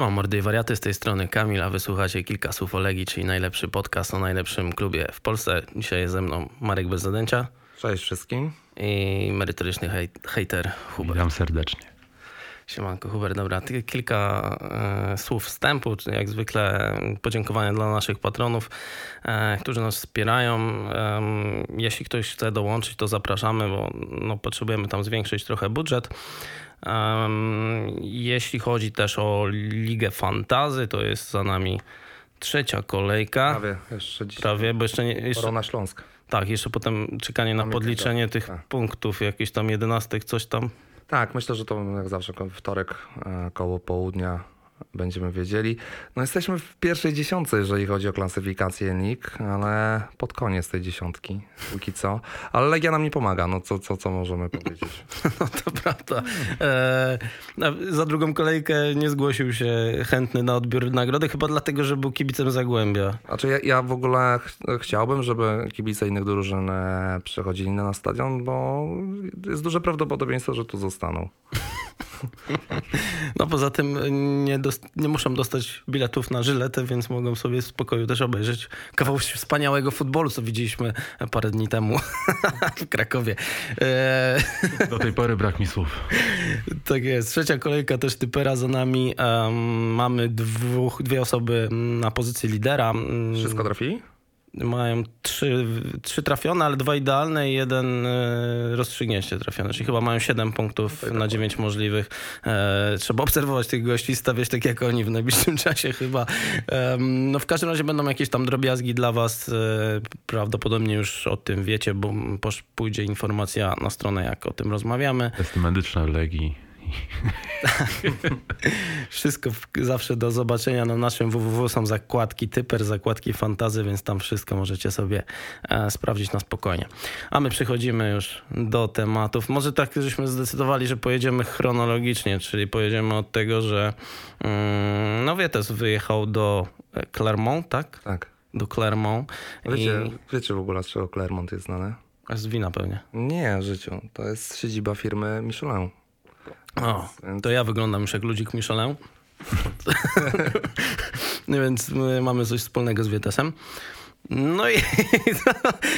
Siema mordy i wariaty, z tej strony Kamil, a wysłuchacie kilka słów o Legii, czyli najlepszy podcast o najlepszym klubie w Polsce. Dzisiaj jest ze mną Marek bez zadęcia Cześć wszystkim. i merytoryczny hej, hejter Hubert. Witam serdecznie. Siemanko Hubert, dobra, kilka e, słów wstępu, czyli jak zwykle podziękowania dla naszych patronów, e, którzy nas wspierają. Em, jeśli ktoś chce dołączyć, to zapraszamy, bo no, potrzebujemy tam zwiększyć trochę budżet. Jeśli chodzi też o Ligę Fantazy, to jest za nami trzecia kolejka. Prawie, jeszcze dzisiaj. Prawie, bo jeszcze nie. Jeszcze, Korona Śląsk. tak, jeszcze potem czekanie na podliczenie tych tak. punktów, jakieś tam jedenastek, coś tam. Tak, myślę, że to jak zawsze wtorek e, koło południa będziemy wiedzieli. No jesteśmy w pierwszej dziesiątce, jeżeli chodzi o klasyfikację lig, ale pod koniec tej dziesiątki, póki co. Ale Legia nam nie pomaga, no co, co, co możemy powiedzieć? No to prawda. E, za drugą kolejkę nie zgłosił się chętny na odbiór nagrody, chyba dlatego, że był kibicem Zagłębia. Znaczy ja, ja w ogóle ch chciałbym, żeby kibice innych drużyn e, przychodzili na stadion, bo jest duże prawdopodobieństwo, że tu zostaną. No poza tym nie, dost- nie muszą dostać biletów na żyletę, więc mogą sobie w spokoju też obejrzeć kawał wspaniałego futbolu, co widzieliśmy parę dni temu w Krakowie. E, Do tej pory brak mi słów. Tak jest. Trzecia kolejka też typera za nami. Mamy dwóch, dwie osoby na pozycji lidera. Mm, Wszystko trafili? Mają trzy, trzy trafione, ale dwa idealne i jeden e, rozstrzygnięcie trafiony. Czyli chyba mają siedem punktów na dziewięć możliwych. E, trzeba obserwować tych gości, stawiać tak jak oni w najbliższym czasie chyba. Em, no w każdym razie będą jakieś tam drobiazgi dla was. E, prawdopodobnie już o tym wiecie, bo posz, pójdzie informacja na stronę, jak o tym rozmawiamy. Testy medyczne w Legii. Wszystko w, zawsze do zobaczenia na naszym www. Są zakładki typer, zakładki fantazy, więc tam wszystko możecie sobie e, sprawdzić na spokojnie. A my przechodzimy już do tematów. Może tak, żeśmy zdecydowali, że pojedziemy chronologicznie, czyli pojedziemy od tego, że mm, no Wietes wyjechał do e, Clermont, tak? Tak. Do Clermont. Wiecie, I wiecie w ogóle, z czego Clermont jest znane? z wina pewnie. Nie, w życiu. To jest siedziba firmy Michelin. O, to ja wyglądam już jak ludzik Michelin. Więc my mamy coś wspólnego z Wietesem. No i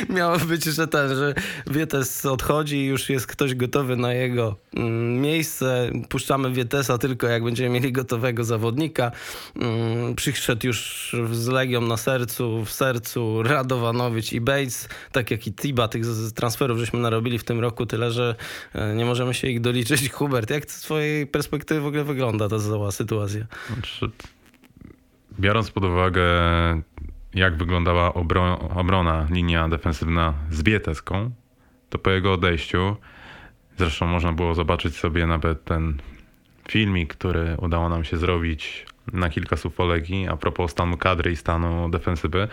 miało być, że ten, że Wietes odchodzi i już jest ktoś gotowy na jego mm, miejsce. Puszczamy Wietesa tylko jak będziemy mieli gotowego zawodnika. Mm, Przyszedł już z Legią na sercu, w sercu Radowanowicz i Bates, tak jak i Tiba. Tych transferów żeśmy narobili w tym roku tyle, że e, nie możemy się ich doliczyć. Hubert, jak z twojej perspektywy w ogóle wygląda ta cała sytuacja? Znaczy, biorąc pod uwagę, jak wyglądała obro- obrona, linia defensywna z Bieteską, to po jego odejściu, zresztą można było zobaczyć sobie nawet ten filmik, który udało nam się zrobić na kilka słów o Legii, a propos stanu kadry i stanu defensywy.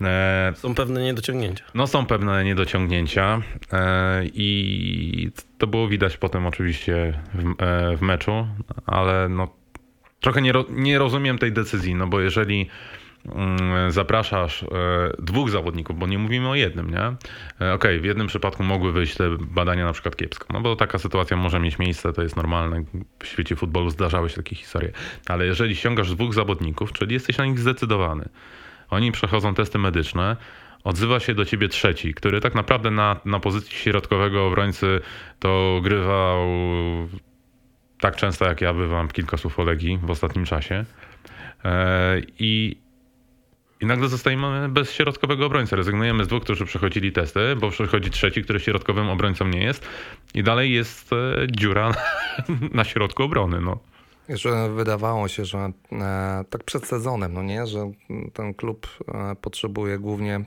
E, Są pewne niedociągnięcia. No są pewne niedociągnięcia e, i to było widać potem oczywiście w, e, w meczu, ale no trochę nie, ro, nie rozumiem tej decyzji, no bo jeżeli zapraszasz e, dwóch zawodników, bo nie mówimy o jednym, nie? E, Okej, w jednym przypadku mogły wyjść te badania na przykład kiepsko, no bo taka sytuacja może mieć miejsce, to jest normalne, w świecie futbolu zdarzały się takie historie, ale jeżeli ściągasz dwóch zawodników, czyli jesteś na nich zdecydowany, oni przechodzą testy medyczne, odzywa się do ciebie trzeci, który tak naprawdę na, na pozycji środkowego obrońcy to grywał tak często jak ja bywam kilka słów o Legii w ostatnim czasie. E, I, I nagle zostajemy bez środkowego obrońcy. Rezygnujemy z dwóch, którzy przechodzili testy, bo przychodzi trzeci, który środkowym obrońcą nie jest. I dalej jest e, dziura na środku obrony. No. Że wydawało się, że e, tak przed sezonem, no nie, że ten klub e, potrzebuje głównie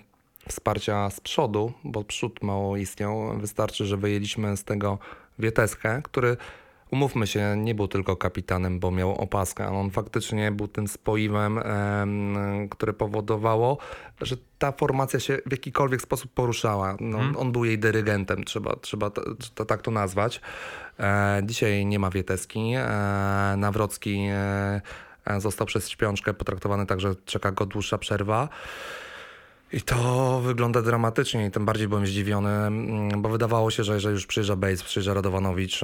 wsparcia z przodu, bo przód mało istniał. Wystarczy, że wyjęliśmy z tego Wieteskę, który umówmy się, nie był tylko kapitanem, bo miał opaskę, ale on faktycznie był tym spoiwem, em, które powodowało, że ta formacja się w jakikolwiek sposób poruszała. No, On był jej dyrygentem, trzeba, trzeba to, to, tak to nazwać. E, dzisiaj nie ma Wieteski. E, Nawrocki e, został przez śpiączkę potraktowany tak, że czeka go dłuższa przerwa. I to wygląda dramatycznie i tym bardziej byłem zdziwiony, mm, bo wydawało się, że jeżeli już przyjeżdża Bates, przyjeżdża Radowanowicz,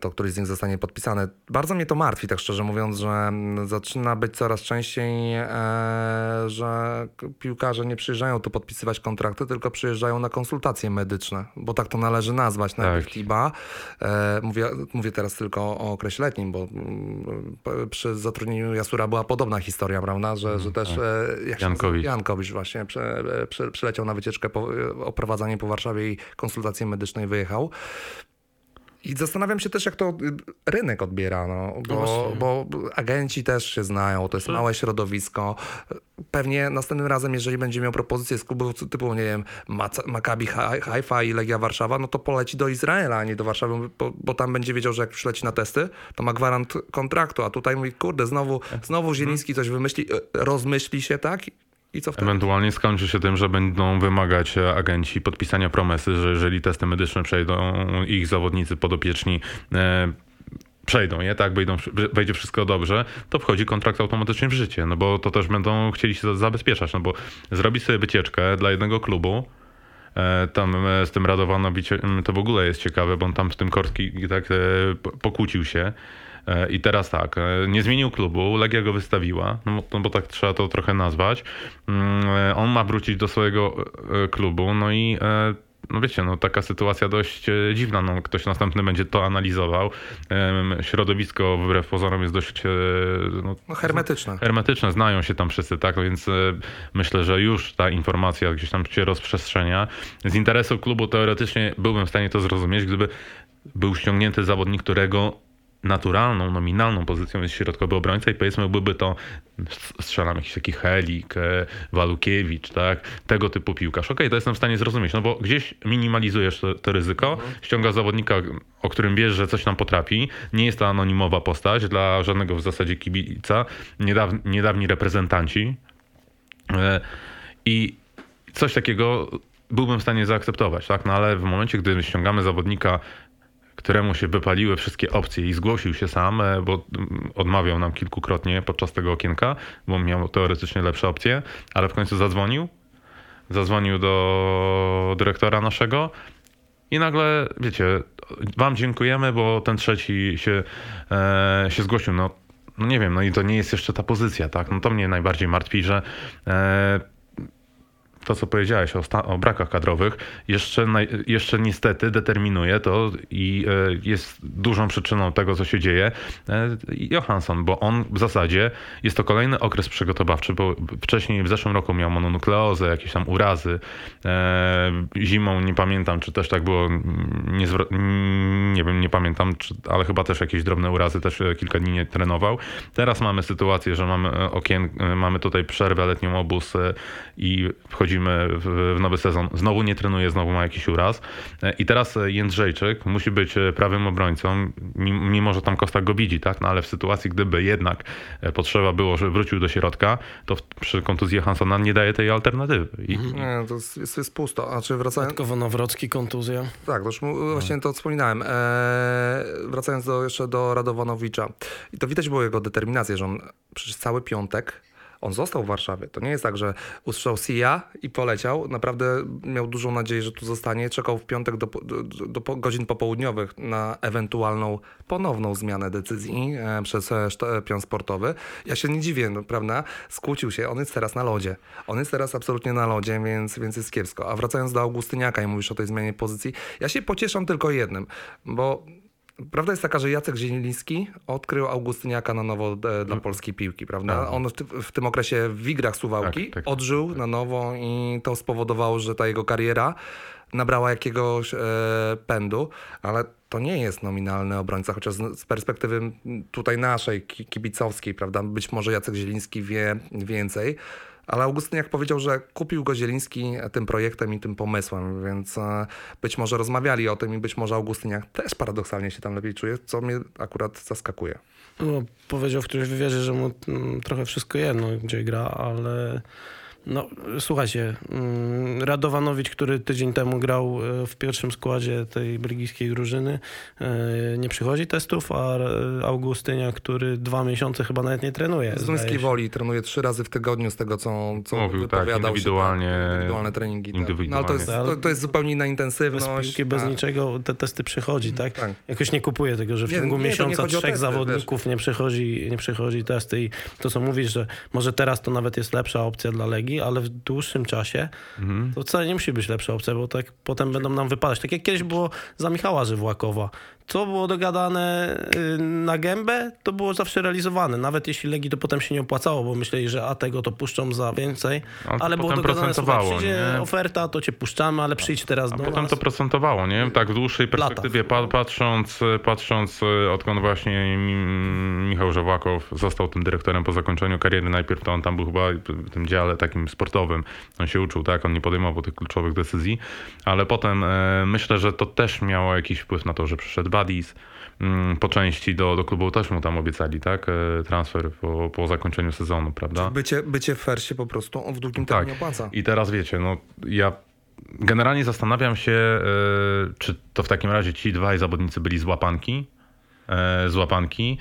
to któryś z nich zostanie podpisany. Bardzo mnie to martwi, tak szczerze mówiąc, że mm, zaczyna być coraz częściej, e, że piłkarze nie przyjeżdżają tu podpisywać kontrakty, tylko przyjeżdżają na konsultacje medyczne, bo tak to należy nazwać najpierw Tak. TIBA. E, mówię, mówię teraz tylko o okresie letnim, bo mm, przy zatrudnieniu Jasura była podobna historia, prawda, że, że też e, jak Jankowicz. Jankowicz właśnie prze, prze, przyleciał na wycieczkę po, o prowadzenie po Warszawie i konsultacje medyczne i wyjechał. I zastanawiam się też, jak to y, rynek odbiera, no, bo, właśnie. bo agenci też się znają, to jest małe środowisko. Pewnie następnym razem, jeżeli będzie miał propozycję z klubów typu, nie wiem, Maccabi Hai- Haifa i Legia Warszawa, no to poleci do Izraela, a nie do Warszawy, bo, bo tam będzie wiedział, że jak przyleci na testy, to ma gwarant kontraktu, a tutaj mówi, kurde, znowu, znowu Zieliński coś wymyśli, y, rozmyśli się, tak? I co wtedy? Ewentualnie skończy się tym, że będą wymagać e, agenci podpisania promesy, że jeżeli testy medyczne przejdą, ich zawodnicy podopieczni e, przejdą je, tak, wejdą, wejdzie wszystko dobrze, to wchodzi kontrakt automatycznie w życie, no bo to też będą chcieli się za- zabezpieczać, no bo zrobić sobie wycieczkę dla jednego klubu, e, tam e, z tym Radowanowicz to w ogóle jest ciekawe, bo on tam z tym Korski tak po- pokłócił się. E, I teraz tak, e, nie zmienił klubu, Legia go wystawiła, no, bo- no bo tak trzeba to trochę nazwać. Mm, e, On ma wrócić do swojego klubu, no i no wiecie, no taka sytuacja dość dziwna, no ktoś następny będzie to analizował. Środowisko wbrew pozorom jest dość no, No, hermetyczne. hermetyczne, znają się tam wszyscy, tak, więc myślę, że już ta informacja gdzieś tam się rozprzestrzenia. Z interesu klubu teoretycznie byłbym w stanie to zrozumieć, gdyby był ściągnięty zawodnik, którego naturalną, nominalną pozycją jest środkowy obrońca i powiedzmy byłby to, strzelam jakiś taki Helik, e, Walukiewicz, tak, tego typu piłkarz. Okej, to jestem w stanie zrozumieć, no bo gdzieś minimalizujesz to, to ryzyko, ściągasz zawodnika, o którym wiesz, że coś tam potrafi, nie jest to anonimowa postać dla żadnego w zasadzie kibica, niedaw, niedawni reprezentanci. E, i coś takiego byłbym w stanie zaakceptować, tak, no ale w momencie, gdy ściągamy zawodnika któremu się wypaliły wszystkie opcje i zgłosił się sam, e, bo mm, odmawiał nam kilkukrotnie podczas tego okienka, bo miał teoretycznie lepsze opcje, ale w końcu zadzwonił. Zadzwonił do dyrektora naszego i nagle, wiecie, wam dziękujemy, bo ten trzeci się, e, się zgłosił. No, no nie wiem, no i to nie jest jeszcze ta pozycja, tak? No to mnie najbardziej martwi, że e, to, co powiedziałeś o, o brakach kadrowych, jeszcze, jeszcze niestety determinuje to i e, jest dużą przyczyną tego, co się dzieje e, Johansson, bo on w zasadzie jest to kolejny okres przygotowawczy, bo wcześniej w zeszłym roku miał mononukleozę, jakieś tam urazy. E, zimą nie pamiętam, czy też tak było, nie, nie wiem, nie pamiętam, czy, ale chyba też jakieś drobne urazy, też kilka dni nie trenował. Teraz mamy sytuację, że mamy okien, mamy tutaj przerwę, letnią obóz i wchodzimy w, w nowy sezon. Znowu nie trenuje, znowu ma jakiś uraz. E, I teraz e, Jędrzejczyk musi być e, prawym obrońcą, mim- mimo że tam Kostak go widzi, tak? No ale w sytuacji, gdyby jednak potrzeba było, żeby wrócił do środka, to w, przy kontuzji Hansona nie daje tej alternatywy. I, Nie, to jest, jest, jest pusto. A czy wracając... Dodatkowo Nawrocki, kontuzja. Tak, to już mu- właśnie to wspominałem. Eee, wracając do, jeszcze do Radowanowicza. I to widać było jego determinację, że on przez cały piątek on został w Warszawie. To nie jest tak, że usłyszał Sia i poleciał. Naprawdę miał dużą nadzieję, że tu zostanie. Czekał w piątek do, do, do godzin popołudniowych na ewentualną ponowną zmianę decyzji e, przez e, szta- pion sportowy. Ja się nie dziwię, no, prawda? Skłócił się. On jest teraz na lodzie. On jest teraz absolutnie na lodzie, więc, więc jest kiepsko. A wracając do Augustyniaka i mówisz o tej zmianie pozycji, ja się pocieszam tylko jednym, bo Prawda jest taka, że Jacek Zieliński odkrył Augustyniaka na nowo e, dla polskiej piłki, prawda? Tak. On w, ty- w tym okresie w Wigrach Suwałki Tak, tak, odżył na nowo i to spowodowało, że ta jego kariera nabrała jakiegoś e, pędu, ale to nie jest nominalny obrońca, chociaż z, perspektywy tutaj naszej, ki- kibicowskiej, prawda? Być może Jacek Zieliński wie więcej, ale Augustyniak powiedział, że kupił go Zieliński tym projektem i tym pomysłem, więc e, być może rozmawiali o tym i być może Augustyniak też paradoksalnie się tam lepiej czuje, co mnie akurat zaskakuje. No, powiedział w którymś wywiadzie, że mu mm, trochę wszystko jedno, gdzie gra, ale No, słuchajcie, mm, Radowanowicz, który tydzień temu grał e, w pierwszym składzie tej brygijskiej drużyny, e, nie przychodzi testów, a e, Augustynia, który dwa miesiące chyba nawet nie trenuje. Z Duńskiej. Woli trenuje trzy razy w tygodniu z tego, co, co Mówił, tak, wypowiadał indywidualnie- się. Tak, indywidualne treningi. Tak. No, ale to indywidualnie. jest, to, to jest zupełnie inna Bez intensywność. piłki, bez tak. niczego te testy przychodzi, tak? Tak. Jakoś nie kupuję tego, że w Nie, ciągu nie, miesiąca trzech testy, zawodników nie przechodzi, nie przechodzi testy i to co mówisz, że może teraz to nawet jest lepsza opcja dla Legii, ale w dłuższym czasie Mhm. to wcale nie musi być lepsza opcja, bo tak potem będą nam wypadać. Tak jak kiedyś było za Michała Żywłakowa. Co było dogadane y, na gębę, to było zawsze realizowane. Nawet jeśli Legii to potem się nie opłacało, bo myśleli, że a tego to puszczą za więcej, Ale ale było dogadane, słuchaj, przyjdzie nie? oferta, to cię puszczamy, ale przyjdź teraz A do potem nas. to procentowało, nie? Tak w dłuższej perspektywie, pa, patrząc, patrząc e, odkąd właśnie Michał Żowakow został tym dyrektorem po zakończeniu kariery, najpierw to on tam był chyba w tym dziale takim sportowym, on się uczył, tak? On nie podejmował tych kluczowych decyzji, ale potem e, myślę, że to też miało jakiś wpływ na to, że przyszedł Badis, mm, po części do, do klubu też mu tam obiecali, tak? E, Transfer po, po zakończeniu sezonu, prawda? Bycie, bycie w fersie po prostu w długim terminie opłaca. I teraz wiecie, no ja generalnie zastanawiam się, e, czy to w takim razie ci dwaj zawodnicy byli z łapanki. E, z łapanki,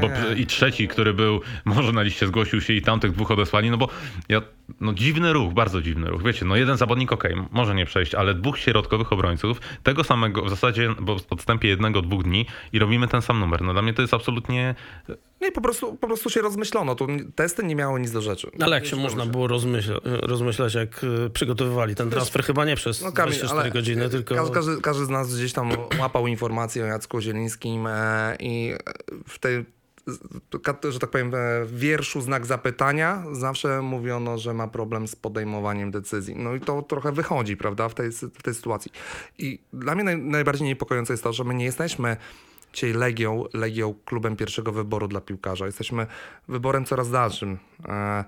bo i trzeci, który był, może na liście zgłosił się i tamtych dwóch odesłali, no bo ja, no dziwny ruch, bardzo dziwny ruch. Wiecie, no jeden zawodnik, okej, może nie przejść, ale dwóch środkowych obrońców, tego samego, w zasadzie, bo w odstępie jednego, dwóch dni i robimy ten sam numer. No dla mnie to jest absolutnie, Nie, po prostu, po prostu się rozmyślono. Tu testy nie miały nic do rzeczy. Ale jak się można było rozmyślać, rozmyślać jak y, przygotowywali ten transfer? Chyba nie przez No Kamil, 24 ale godziny, tylko... każdy, każdy, z nas gdzieś tam łapał informacje o Jacku Zielińskim e, i w tej, że tak powiem, e, wierszu znak zapytania zawsze mówiono, że ma problem z podejmowaniem decyzji. No i to trochę wychodzi, prawda, w tej, w tej sytuacji. I dla mnie naj, najbardziej niepokojące jest to, że my nie jesteśmy dzisiaj Legią, Legią klubem pierwszego wyboru dla piłkarza. Jesteśmy wyborem coraz dalszym. E,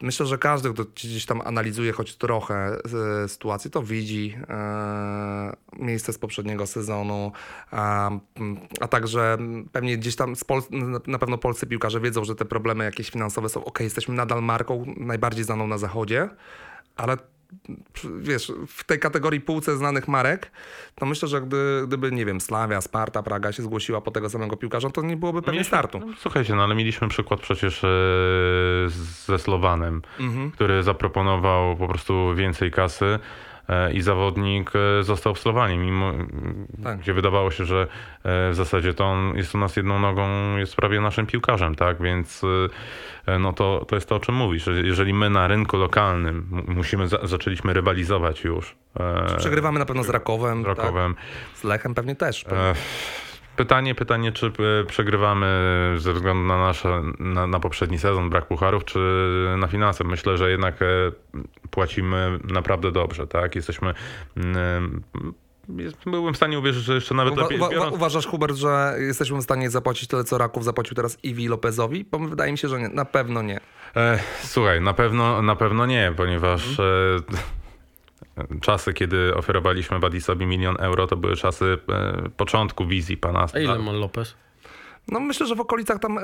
Myślę, że każdy, kto gdzieś tam analizuje choć trochę e, sytuację, to widzi e, miejsce z poprzedniego sezonu, a, a także pewnie gdzieś tam na pewno polscy piłkarze wiedzą, że te problemy jakieś finansowe są. Ok, jesteśmy nadal marką najbardziej znaną na zachodzie, ale wiesz, w tej kategorii półce znanych marek, to myślę, że gdy, gdyby, nie wiem, Slavia, Sparta, Praga się zgłosiła po tego samego piłkarza, to nie byłoby pewnie Mieliśmy- startu. No, słuchajcie, no ale mieliśmy przykład przecież e, ze Slowanem, Mhm. który zaproponował po prostu więcej kasy i zawodnik e, został w Słowanie, mimo Tak. gdzie wydawało się, że e, w zasadzie to on jest u nas jedną nogą, jest prawie naszym piłkarzem, tak? Więc e, no to, to jest to, o czym mówisz. że Jeżeli my na rynku lokalnym mu- musimy, za, zaczęliśmy rywalizować już e, Przegrywamy na pewno z Rakowem, z Rakowem, Tak? z Lechem pewnie też. E, Pytanie, pytanie, czy e, przegrywamy ze względu na, nasze, na, na poprzedni sezon, brak pucharów, czy na finanse? Myślę, że jednak e, płacimy naprawdę dobrze, tak? Jesteśmy... mm, jest- Byłem w stanie uwierzyć, że jeszcze nawet Uwa- lepiej uwa- biorąc... uważasz, Hubert, że jesteśmy w stanie zapłacić tyle, co Raków zapłacił teraz Iwi Lopezowi? Bo wydaje mi się, że nie. Na pewno nie. E, słuchaj, na pewno, na pewno nie, ponieważ e, czasy, kiedy oferowaliśmy Badisowi milion euro, to były czasy e, początku wizji pana... A ile ma Lopez? No myślę, że w okolicach tam, e,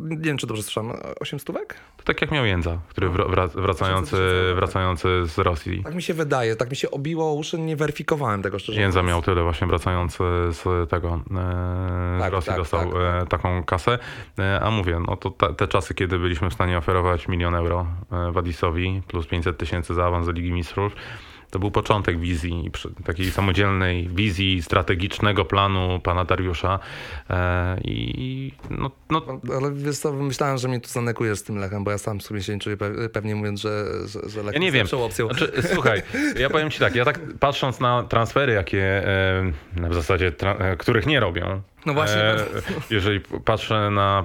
nie wiem czy dobrze słyszałem, 8 stówek? To tak jak miał Jędza, który wra- wra- wracający, wracający z Rosji. Tak mi się wydaje, tak mi się obiło uszy, nie weryfikowałem tego szczerze Jędza miał tyle właśnie wracający z tego, e, z Tak, Rosji tak, dostał tak. e, taką kasę. E, A mówię, no to ta, te czasy, kiedy byliśmy w stanie oferować milion euro e, Wadisowi plus 500 tysięcy za awans do Ligi Mistrzów, to był początek wizji, takiej samodzielnej wizji strategicznego planu pana Dariusza E, i no, no Ale wiesz co, myślałem, że mnie tu zanekujesz z tym Lechem, bo ja sam sobie się nie czuję pe- pewnie mówiąc, że, że, że Lech Ja nie wiem. opcją. Znaczy, słuchaj, ja powiem ci tak, ja tak patrząc na transfery, jakie e, w zasadzie, e, których nie robią. No właśnie. E, jeżeli patrzę na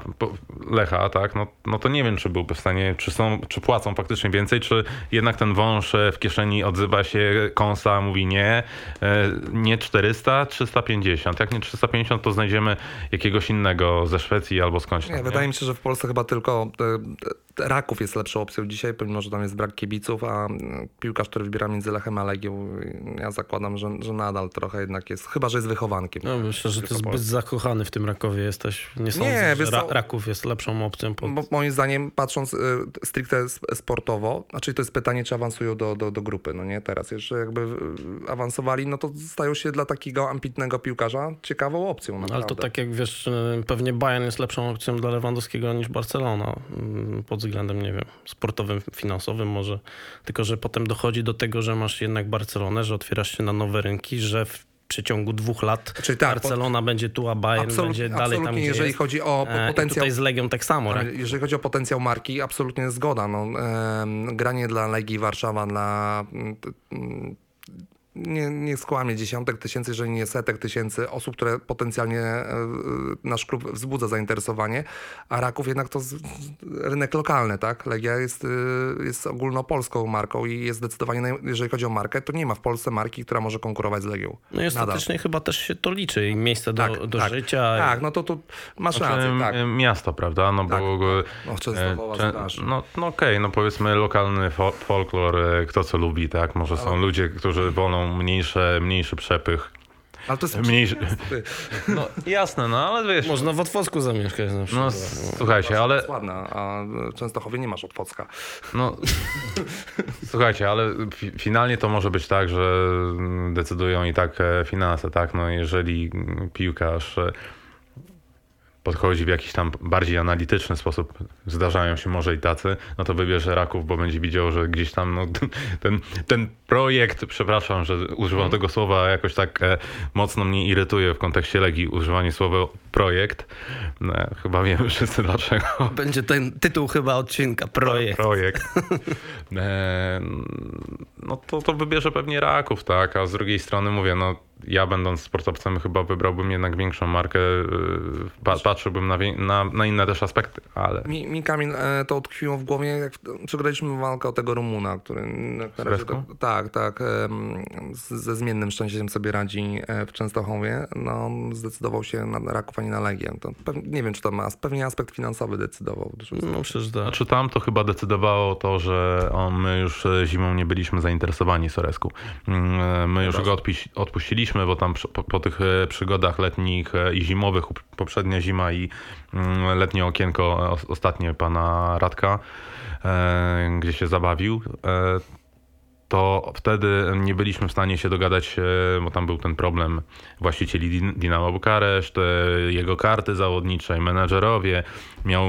Lecha, tak, no, no to nie wiem, czy byłby w stanie, czy są, czy płacą faktycznie więcej, czy jednak ten wąż e, w kieszeni odzywa się, kąsa mówi nie, e, nie 400, 350. Jak nie 350, to znajdziemy jakiegoś innego ze Szwecji albo skądś tam. Nie, wydaje mi się, że w Polsce chyba tylko e, Raków jest lepszą opcją dzisiaj, pomimo że tam jest brak kibiców, a mm, piłkarz, który wybiera między Lechem a Legią, ja zakładam, że, że nadal trochę jednak jest, chyba że jest wychowankiem. No, myślę, że ty zbyt zakochany w tym Rakowie jesteś. Nie sądzę, Nie, że Ra- Raków jest lepszą opcją. Pod... Bo moim zdaniem, patrząc y, stricte sportowo, znaczy to jest pytanie, czy awansują do, do, do grupy, no nie? Teraz jeszcze jakby y, awansowali, no to stają się dla takiego ambitnego piłkarza ciekawą opcją naprawdę. Ale to tak jak wiesz, y, pewnie Bayern jest lepszą opcją dla Lewandowskiego niż Barcelona y, pod względem, nie wiem, sportowym, finansowym może. Tylko, że potem dochodzi do tego, że masz jednak Barcelonę, że otwierasz się na nowe rynki, że w przeciągu dwóch lat Czyli tak, Barcelona będzie tu, a Bayern Absolut- będzie dalej tam, gdzie jeżeli jest. chodzi o po- E, i potencjał- Tutaj z Legią tak samo. Ale Rak- Jeżeli chodzi o potencjał marki, absolutnie zgoda. No, granie dla Legii Warszawa, dla mm, mm, nie, nie skłamie dziesiątek tysięcy, jeżeli nie setek tysięcy osób, które potencjalnie e, e, nasz klub wzbudza zainteresowanie, a Raków jednak to z, rynek lokalny, tak? Legia jest, e, jest ogólnopolską marką i jest zdecydowanie, naj- jeżeli chodzi o markę, to nie ma w Polsce marki, która może konkurować z Legią. No i Nadal. ostatecznie chyba też się to liczy i miejsce do, Tak, do tak. życia. Tak, no to tu masz Znaczy, rację, tak. Miasto, prawda? No Tak, bo No, Częstochowa, E, strasznie. No, no okej, no powiedzmy lokalny fo- folklor, e, kto co lubi, tak? Może są ludzie, którzy wolą mniejsze, mniejszy przepych. Ale to jest Mniejszy... No jasne, no ale wiesz, Można w Otwocku zamieszkać na no przykład. s- słuchajcie, ale jest ładna, a Częstochowie nie masz Otwocka. no słuchajcie, ale fi- finalnie to może być tak, że decydują i tak e, finanse, tak? No jeżeli piłkarz e, podchodzi w jakiś tam bardziej analityczny sposób, zdarzają się może i tacy, no to wybierze Raków, bo będzie widział, że gdzieś tam no, ten, ten projekt, przepraszam, że używam tego słowa, jakoś tak e, mocno mnie irytuje w kontekście Legii używanie słowa projekt. No, chyba wiemy wszyscy dlaczego. Będzie ten tytuł chyba odcinka, projekt. Projekt. E, no to, to wybierze pewnie Raków, tak, a z drugiej strony mówię, no ja będąc sportowcem chyba wybrałbym jednak większą markę, y, pa, patrzyłbym na, na, na inne też aspekty, ale Mi, mi Kamil, e, to utkwiło w głowie, jak przegraliśmy walkę o tego Rumuna, który to, tak, tak, z, ze zmiennym szczęściem sobie radzi e, w Częstochowie. No, zdecydował się na Raków, a nie na Legię. To pewnie, nie wiem, czy to ma, pewnie aspekt finansowy decydował. No przecież tak. Znaczy tam to chyba decydowało to, że on, my już e, zimą nie byliśmy zainteresowani Soresku. Mm, My już go odpiś, bo tam po, po tych e, przygodach letnich e, i zimowych, poprzednia zima i mm, letnie okienko e, os- ostatnie pana Radka, gdzie się zabawił, to wtedy nie byliśmy w stanie się dogadać, e, bo tam był ten problem właścicieli Din- Dinamo Bukareszt, e, jego karty zawodnicze, menedżerowie. Miał,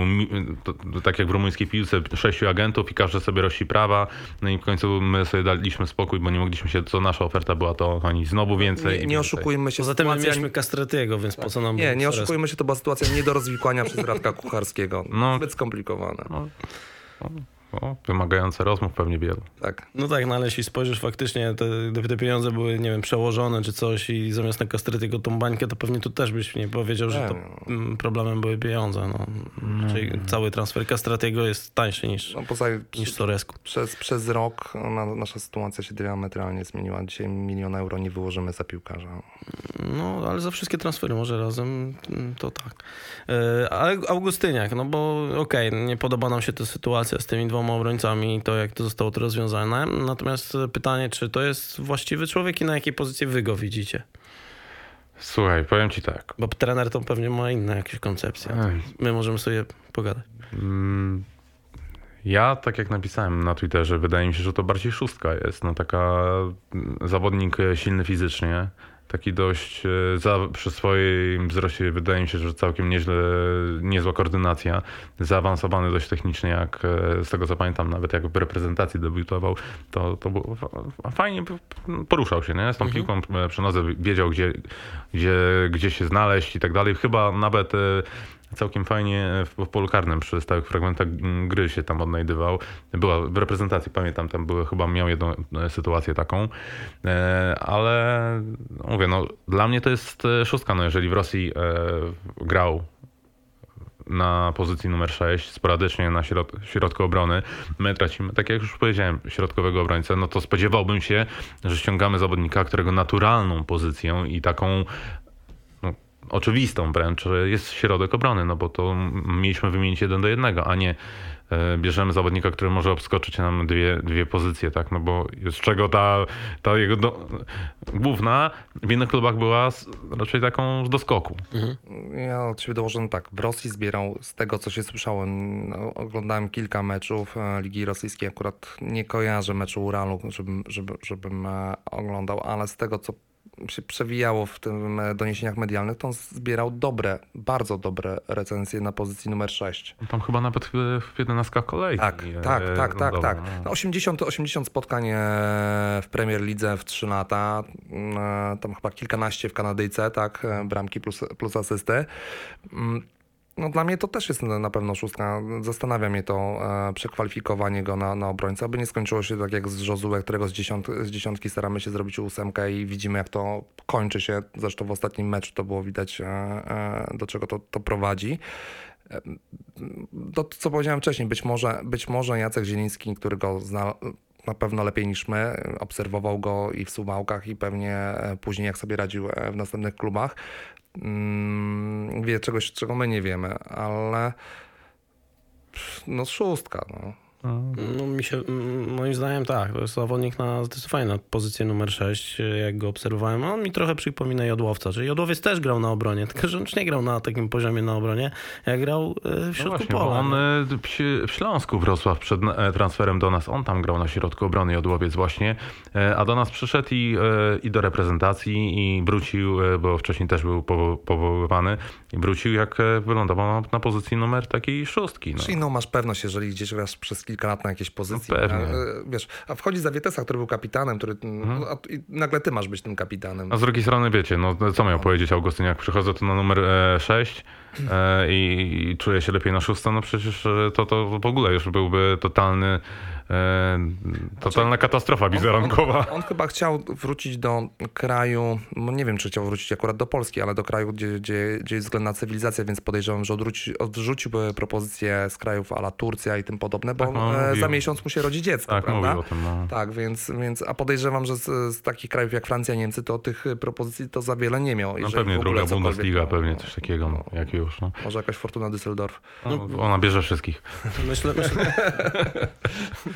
to, tak jak w rumuńskiej piłce, sześciu agentów i każdy sobie rości prawa. No i w końcu my sobie daliśmy spokój, bo nie mogliśmy się, co nasza oferta była, to oni znowu więcej. Nie, nie więcej. oszukujmy się. Poza tym sytuacja- mieliśmy Castretiego, więc po co nam Nie, nie oszukujmy się, to była sytuacja nie do rozwikłania przez Radka Kucharskiego. No. Zbyt skomplikowana. No, o, wymagające rozmów pewnie wielu. Tak. No tak, no ale jeśli spojrzysz faktycznie, te, te pieniądze były, nie wiem, przełożone czy coś i zamiast na Castretiego tą bańkę, to pewnie tu też byś nie powiedział, że to Nie. mm, problemem były pieniądze. No. Czyli cały transfer Castretiego jest tańszy niż, No, poza niż Soresku. przez, przez rok na, nasza sytuacja się diametralnie zmieniła. Dzisiaj milion euro nie wyłożymy za piłkarza. No, ale za wszystkie transfery może razem, mm, to tak. E, Ale Augustyniak, no bo okej, nie podoba nam się ta sytuacja z tymi dwoma obrońcami i to, jak to zostało to rozwiązane. Natomiast pytanie, czy to jest właściwy człowiek i na jakiej pozycji wy go widzicie? Słuchaj, powiem ci tak. Bo trener to pewnie ma inne jakieś koncepcje. My możemy sobie pogadać. Mm, Ja, tak jak napisałem na Twitterze, wydaje mi się, że to bardziej szóstka jest. No taka mm, zawodnik e, silny fizycznie, taki dość e, za, przy swoim wzroście wydaje mi się, że całkiem nieźle, niezła koordynacja, zaawansowany dość technicznie, jak e, z tego co pamiętam, nawet jak w reprezentacji debiutował, to, to było fa- fajnie poruszał się, nie? Z tą piłką e, przy nodze wiedział, gdzie, gdzie, gdzie się znaleźć i tak dalej. Chyba nawet całkiem fajnie w, w polu karnym przy stałych fragmentach mm, gry się tam odnajdywał. Była w reprezentacji, pamiętam, tam były, chyba miał jedną e, sytuację taką, e, ale no mówię, no dla mnie to jest e, szóstka, no jeżeli w Rosji e, grał na pozycji numer 6, sporadycznie na środ środku obrony. My tracimy, tak jak już powiedziałem, środkowego obrońcę, no to spodziewałbym się, że ściągamy zawodnika, którego naturalną pozycją i taką oczywistą wręcz, jest środek obrony, no bo to mieliśmy wymienić jeden do jednego, a nie E, bierzemy zawodnika, który może obskoczyć nam dwie, dwie pozycje, tak? No bo z czego ta, ta jego do... główna w innych klubach była raczej taką z doskoku. Mhm. Ja od siebie dołożę no tak. W Rosji zbierał z tego, co się słyszałem. No, oglądałem kilka meczów e, Ligi Rosyjskiej. Akurat nie kojarzę meczu Uralu, żebym, żeby, żebym e, oglądał, ale z tego, co się przewijało w tym e, doniesieniach medialnych, to on zbierał dobre, bardzo dobre recenzje na pozycji numer 6. Tam chyba nawet w 11 kolei. Tak, tak, tak, tak, tak. No 80, 80 spotkań e, w Premier Lidze w 3 lata, mm, e, tam chyba kilkanaście w Kanadyjce, tak, bramki plus, plus asysty. No dla mnie to też jest na pewno szóstka. Zastanawia mnie to e, przekwalifikowanie go na, na obrońcę, aby nie skończyło się tak jak z Josue, którego z, dziesiąt, z dziesiątki staramy się zrobić ósemkę i widzimy jak to kończy się. Zresztą w ostatnim meczu to było widać e, e, do czego to, to prowadzi. E, to, co powiedziałem wcześniej, być może, być może Jacek Zieliński, który go zna na pewno lepiej niż my, obserwował go i w Suwałkach i pewnie e, później jak sobie radził e, w następnych klubach, Mm, wie czegoś, czego my nie wiemy, ale no szóstka. No. No, mi się, moim zdaniem tak, to jest zawodnik na zdecydowanie na pozycję numer 6, jak go obserwowałem. On mi trochę przypomina Jodłowca, czyli Jodłowiec też grał na obronie, tylko że on już nie grał na takim poziomie na obronie, jak grał e, w no środku no właśnie, pola. On e, w Śląsku Wrocław przed e, transferem do nas, on tam grał na środku obrony Jodłowiec właśnie, a do nas przyszedł i, i do reprezentacji i wrócił, bo wcześniej też był powoływany i wrócił jak wylądował na, na pozycji numer takiej szóstki. No. Czyli no masz pewność, jeżeli gdzieś grasz przez kilka lat na jakiejś pozycji. No pewnie. A, e, wiesz, a wchodzi Zawietesa, który był kapitanem, który, mhm. No, a, i nagle ty masz być tym kapitanem. A z drugiej strony wiecie, no co miał no. powiedzieć Augustyn, jak przychodzę tu na numer 6 e, e, i, i czuję się lepiej na szóstą, no przecież e, to, to w ogóle już byłby totalny E, totalna znaczy, katastrofa wizerunkowa. On, on, on, chyba chciał wrócić do kraju, no nie wiem czy chciał wrócić akurat do Polski, ale do kraju, gdzie, gdzie, gdzie jest względna cywilizacja, więc podejrzewam, że odwróci, odrzucił propozycje z krajów ala Turcja i tym podobne, bo tak, no, e, za miesiąc mu się rodzi dziecko, tak, prawda? O tym, no. Tak, więc, więc, a podejrzewam, że z, z, takich krajów jak Francja, Niemcy, to tych propozycji to za wiele nie miał. No pewnie druga Bundesliga, pewnie coś takiego, no, jak już. No. Może jakaś Fortuna Düsseldorf. No, ona bierze wszystkich. Myślę, myślę,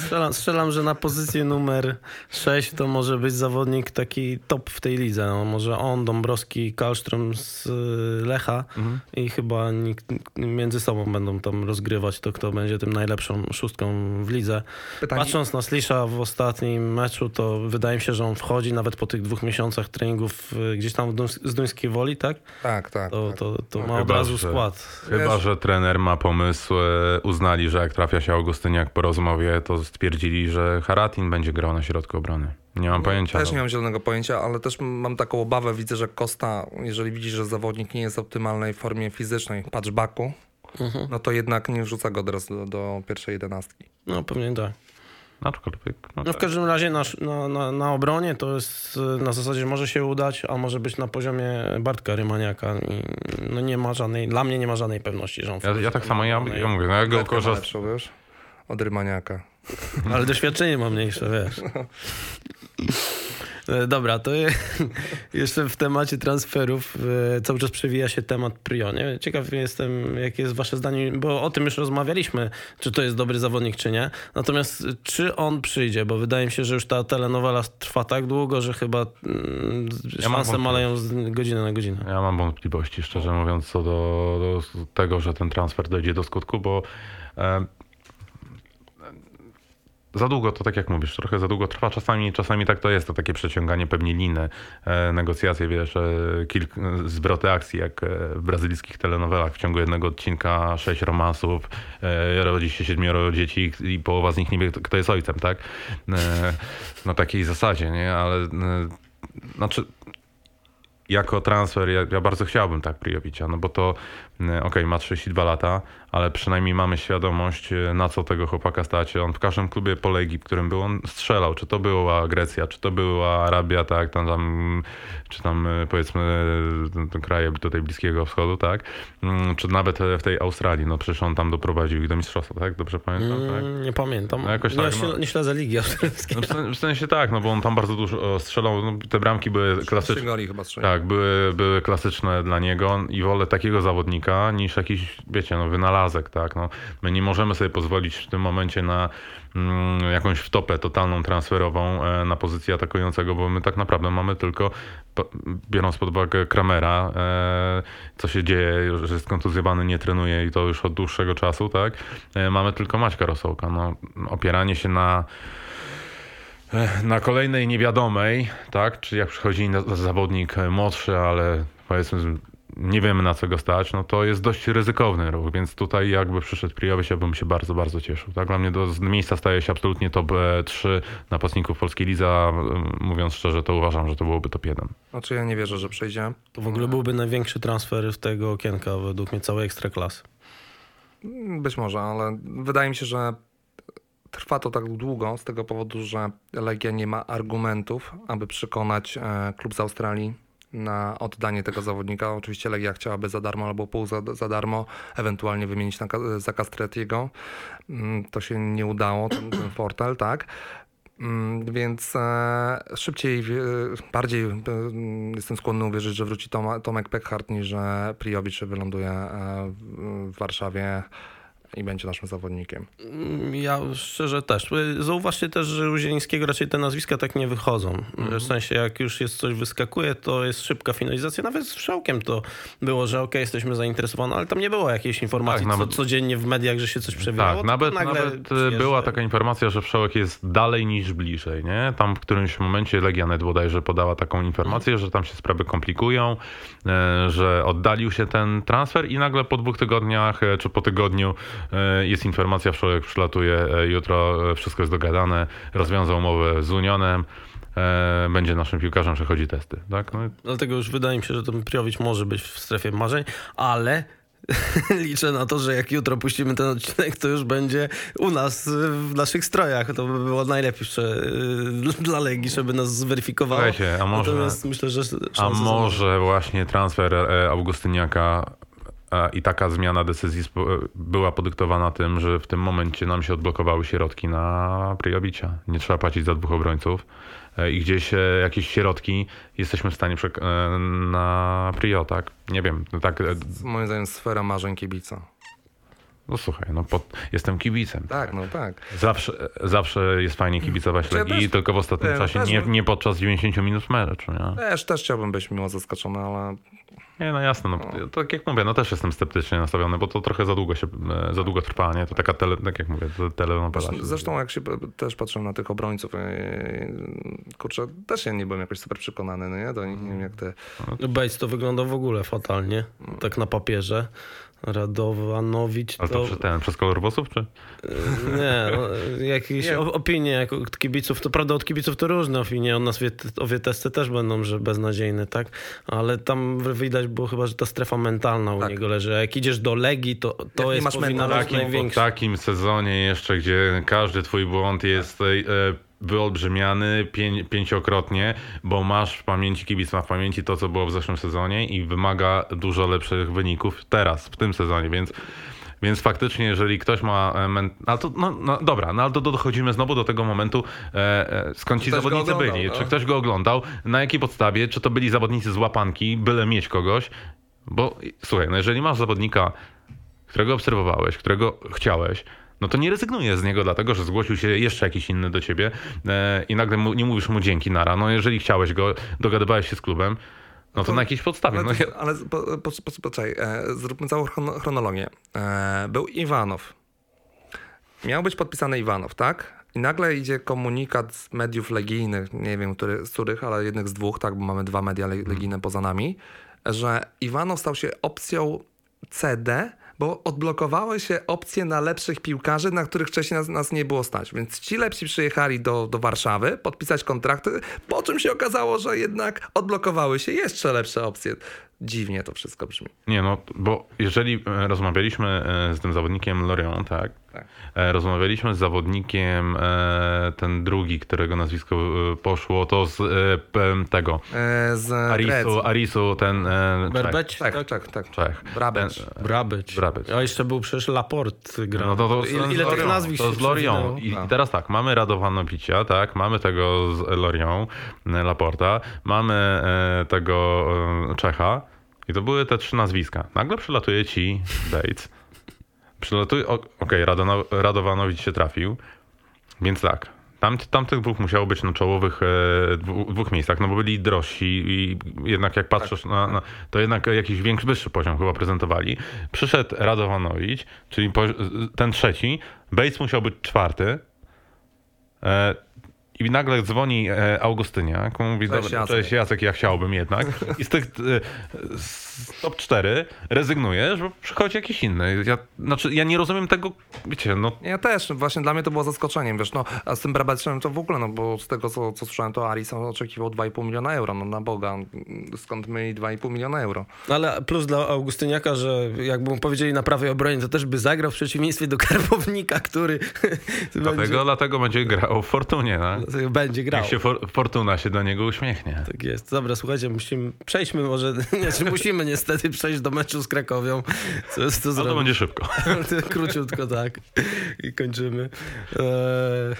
Strzelam, strzelam, że na pozycję numer 6 to może być zawodnik taki top w tej lidze. No, może on, Dąbrowski, Kalström z y, Lecha mhm. i chyba nikt, między sobą będą tam rozgrywać to, kto będzie tym najlepszą szóstką w lidze. Pytanie... Patrząc na Slisza w ostatnim meczu, to wydaje mi się, że on wchodzi nawet po tych dwóch miesiącach treningów y, gdzieś tam z Duńskiej Woli, tak? Tak, tak. To, tak. to, to no, ma chyba, od razu skład. Chyba, że trener ma pomysł, e, uznali, że jak trafia się Augustyniak po rozmowie, to stwierdzili, że Haratin będzie grał na środku obrony. Nie mam pojęcia. Też no. nie mam zielonego pojęcia, ale też mam taką obawę. Widzę, że Costa, jeżeli widzi, że zawodnik nie jest w optymalnej formie fizycznej, patchbacku, mhm. no to jednak nie wrzuca go teraz do, do pierwszej jedenastki. No pewnie tak. Aczkolwiek. No, no w tak. każdym razie na, na, na, na, obronie to jest na zasadzie, że może się udać, a może być na poziomie Bartka Rymaniaka. I, no nie ma żadnej, dla mnie nie ma żadnej pewności, że on Ja, ja tak samo, ja, ja mówię, no ja go korzystam. Od Rymaniaka. Ale doświadczenie ma mniejsze, wiesz. E, dobra, to jeszcze w temacie transferów e, cały czas przewija się temat Prionie. Ciekaw jestem, jakie jest wasze zdanie, bo o tym już rozmawialiśmy, czy to jest dobry zawodnik, czy nie. Natomiast czy on przyjdzie, bo wydaje mi się, że już ta telenowela trwa tak długo, że chyba mm, ja szanse maleją z godziny na godzinę. Ja mam wątpliwości, szczerze mówiąc, co do, do tego, że ten transfer dojdzie do skutku, bo e, za długo to tak jak mówisz, trochę za długo trwa. Czasami, czasami tak to jest, to takie przeciąganie pewnie liny, e, negocjacje, wiesz, e, kilk, zwroty akcji, jak e, w brazylijskich telenowelach. W ciągu jednego odcinka sześć romansów, e, rodzi się siedmioro dzieci i połowa z nich nie wie, kto jest ojcem, tak? E, na takiej zasadzie, nie? Ale e, znaczy jako transfer ja, ja bardzo chciałbym tak Prijovicia, no bo to e, okej, okay, ma 32 lata, ale przynajmniej mamy świadomość, e, na co tego chłopaka stać. On w każdym klubie polegi, w którym był, on strzelał. Czy to była Grecja, czy to była Arabia, tak, tam, tam czy tam e, powiedzmy kraje tutaj Bliskiego Wschodu, tak, Mm, czy nawet w tej Australii, no przecież on tam doprowadził ich do mistrzostwa, tak, dobrze pamiętam, tak? Mm, Nie pamiętam. No jakoś nie, tak, śle- no. nie śledzę ligi australijskiej. No w, sen- w sensie tak, no bo on tam bardzo dużo strzelał, no, te bramki były klasyczne. Tak, były, były klasyczne dla niego i wolę takiego zawodnika niż jakiś, wiecie, no wynalazek, tak, no. My nie możemy sobie pozwolić w tym momencie na mm, jakąś wtopę totalną transferową e, na pozycję atakującego, bo my tak naprawdę mamy tylko, biorąc pod uwagę Kramera, e, co się dzieje, że jest kontuzjowany, nie trenuje i to już od dłuższego czasu, tak, e, mamy tylko Maćka Rosołka, no, opieranie się na na kolejnej niewiadomej, tak, czy jak przychodzi zawodnik młodszy, ale powiedzmy nie wiemy na co go stać, no to jest dość ryzykowny ruch, więc tutaj jakby przyszedł Prijowiec, ja bym się bardzo, bardzo cieszył. Tak, dla mnie do z miejsca staje się absolutnie top e, 3 napastników polskiej lidze, a e, mówiąc szczerze, to uważam, że to byłoby top 1. Znaczy ja nie wierzę, że przejdzie. To w ogóle byłby największy transfer w tego okienka według mnie całej ekstraklasy. Być może, ale wydaje mi się, że trwa to tak długo z tego powodu, że Legia nie ma argumentów, aby przekonać e, klub z Australii na oddanie tego zawodnika. Oczywiście Legia chciałaby za darmo albo pół za, za darmo, ewentualnie wymienić na, za Castretiego. Mm, To się nie udało, ten, ten portal, tak. Mm, Więc e, szybciej, wie- bardziej e, jestem skłonny uwierzyć, że wróci Tomek Peckhardt niż że Prijowicz wyląduje e, w Warszawie i będzie naszym zawodnikiem. Mm, Ja szczerze też. Y, Zauważcie też, że u Zielińskiego raczej te nazwiska tak nie wychodzą. W sensie jak już jest coś wyskakuje, to jest szybka finalizacja. Nawet z Wszołkiem to było, że okej, jesteśmy zainteresowani, ale tam nie było jakiejś informacji Tak, co, nawet- codziennie w mediach, że się coś przewijało. Tak, nawet, nagle nawet przyjeżdża. była taka informacja, że Wszołek jest dalej niż bliżej, nie? Tam w którymś momencie Legia Net bodajże podała taką informację, że tam się sprawy komplikują, e, że oddalił się ten transfer i nagle po dwóch tygodniach, e, czy po tygodniu jest informacja, Wszołek przylatuje e, jutro, e, wszystko jest dogadane, rozwiązał umowę z Unionem, e, będzie naszym piłkarzem, przechodzi testy, tak? No, Dlatego już wydaje mi się, że ten Priowicz może być w strefie marzeń, ale liczę na to, że jak jutro puścimy ten odcinek, to już będzie u nas w naszych strojach. To by było najlepsze y, dla Legii, żeby nas zweryfikowało. Słuchajcie, a może- Natomiast myślę, że A są może właśnie transfer e, Augustyniaka e, i taka zmiana decyzji była podyktowana tym, że w tym momencie nam się odblokowały środki na Prijobicia. Nie trzeba płacić za dwóch obrońców e, i gdzieś e, jakieś środki jesteśmy w stanie e, na Prio, tak? Nie wiem, no tak, Moim zdaniem sfera marzeń kibica. no słuchaj, no pod, jestem kibicem. Tak, no tak. Zawsze, zawsze jest fajnie kibicować Ja Legii, też- tylko w ostatnim ja czasie też nie, nie podczas 90 minut meczu, nie? Też, też chciałbym być miło zaskoczony, ale Nie, no jasne, no, tak jak mówię, no też jestem sceptycznie nastawiony, bo to trochę za długo się, e, za długo trwa, nie? To taka tele, tak jak mówię, się Zresztą jak się też patrzę na tych obrońców, yy, kurczę, też ja nie byłem jakoś super przekonany, no nie? To nie, nie wiem jak ty. Bates to wygląda w ogóle fatalnie, tak na papierze. Radowanowicz Ale to to... przez ten, przez kolor włosów, czy? Nie, no, jakieś Nie. opinie jak od kibiców, to prawda od kibiców to różne opinie, od nas wie, o Wietesce też będą, że beznadziejny, tak? Ale tam widać było chyba, że ta strefa mentalna u Tak. niego leży, a jak idziesz do Legii, to, to jest powinna być Takim, w największa. takim sezonie jeszcze, gdzie każdy twój błąd jest e, wyolbrzymiany pię, pięciokrotnie, bo masz w pamięci, kibic ma w pamięci to, co było w zeszłym sezonie i wymaga dużo lepszych wyników teraz, w tym sezonie, więc Więc faktycznie, jeżeli ktoś ma. Ale to, no, no dobra, no ale to dochodzimy znowu do tego momentu, e, e, skąd ci zawodnicy oglądał, byli. no. Czy ktoś go oglądał, na jakiej podstawie, czy to byli zawodnicy z łapanki, byle mieć kogoś. Bo słuchaj, no jeżeli masz zawodnika, którego obserwowałeś, którego chciałeś, no to nie rezygnujesz z niego, dlatego że zgłosił się jeszcze jakiś inny do ciebie e, i nagle mu, nie mówisz mu dzięki nara. No jeżeli chciałeś go, dogadywałeś się z klubem, no to, To- na jakiejś podstawie. Ale, No, ja, ale po, po, po, poczekaj, e, zróbmy całą chrono, chronologię. E, był Iwanow. Miał być podpisany Iwanow, tak? I nagle idzie komunikat z mediów legijnych, nie wiem który, z których, ale jednych z dwóch, tak, bo mamy dwa media le- legijne poza nami, że Iwanow stał się opcją CD bo odblokowały się opcje na lepszych piłkarzy, na których wcześniej nas, nas nie było stać. Więc ci lepsi przyjechali do, do Warszawy podpisać kontrakty, po czym się okazało, że jednak odblokowały się jeszcze lepsze opcje. Dziwnie to wszystko brzmi. Nie, no, bo jeżeli e, rozmawialiśmy e, z tym zawodnikiem Lorient, tak? Tak. E, Rozmawialiśmy z zawodnikiem, e, ten drugi, którego nazwisko e, poszło, to z tego z Arisu. Arisu ten Czech. Berbeć? Tak, tak, tak. Czech. Brabecz. Brabyć. Brabyć. A jeszcze był przecież Laport grał. No to, to, ile, ile tych nazwisk To z przewinęło? I No. teraz tak, mamy Radowanowicia, tak, mamy tego z Lorient, e, Laporta, mamy tego Czecha i to były te trzy nazwiska. Nagle przylatuje ci Bates. Przylatuje, okej, Radona- Radowanowicz się trafił, więc tak. Tam, tamtych dwóch musiało być na czołowych e, dwóch miejscach, no bo byli drożsi i jednak jak patrzysz na, na, to jednak jakiś większy, wyższy poziom chyba prezentowali. Przyszedł Radowanowicz, czyli ten trzeci, Bates musiał być czwarty e, i nagle dzwoni e, Augustyniak, mówi, Cześć, dobra, Jacek. cześć Jacek, ja chciałbym jednak. I z tych e, z top 4 rezygnujesz, bo przychodzi jakiś inny. Ja, znaczy, ja nie rozumiem tego, wiecie, no Ja też, właśnie dla mnie to było zaskoczeniem, wiesz, no, a z tym Brabeczem to w ogóle, no, bo z tego, co, co słyszałem, to Aris oczekiwał 2,5 miliona euro, no na Boga, skąd mieli 2,5 miliona euro? Ale plus dla Augustyniaka, że jakby mu powiedzieli na prawej obronie, to też by zagrał w przeciwieństwie do Karbownika, który dlatego, będzie, dlatego będzie grał w Fortunie, tak? Będzie grał. Niech się for, Fortuna się do niego uśmiechnie. Tak jest. Dobra, słuchajcie, musimy, przejdźmy może, znaczy musimy niestety przejść do meczu z Krakowią. Co jest to No to będzie szybko. Króciutko, tak. I kończymy. Eee,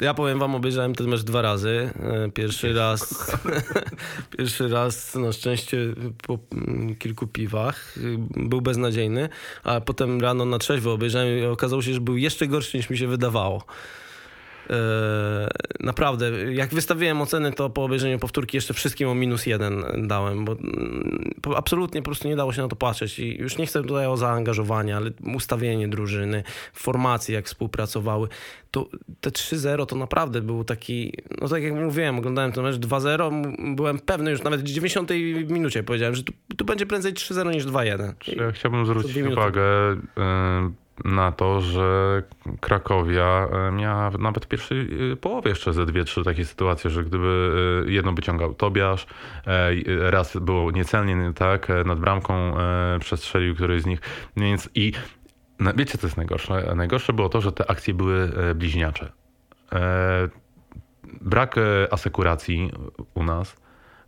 ja powiem wam, obejrzałem ten mecz dwa razy. E, Pierwszy raz, pierwszy raz na szczęście po kilku piwach był beznadziejny, a potem rano na trzeźwo obejrzałem i okazało się, że był jeszcze gorszy niż mi się wydawało. Eee, naprawdę, jak wystawiłem oceny, to po obejrzeniu powtórki jeszcze wszystkim o minus jeden dałem, bo mm, absolutnie po prostu nie dało się na to patrzeć i już nie chcę tutaj o zaangażowanie, ale ustawienie drużyny, formacje jak współpracowały, to te 3-0 to naprawdę był taki, no tak jak mówiłem, oglądałem ten mecz 2-0, m- byłem pewny już nawet w 90 minucie powiedziałem, że tu, tu będzie prędzej 3-0 niż 2-1. I- Ja chciałbym zwrócić dwie minuty. Na to, że Krakowia e, miała nawet w pierwszej połowie jeszcze ze dwie, trzy takie sytuacje, że gdyby e, jedno wyciągał Tobiasz, e, raz było niecelnie nie tak, nad bramką przestrzelił któryś z nich, więc i no, wiecie co jest najgorsze? Najgorsze było to, że te akcje były bliźniacze. Brak asekuracji u nas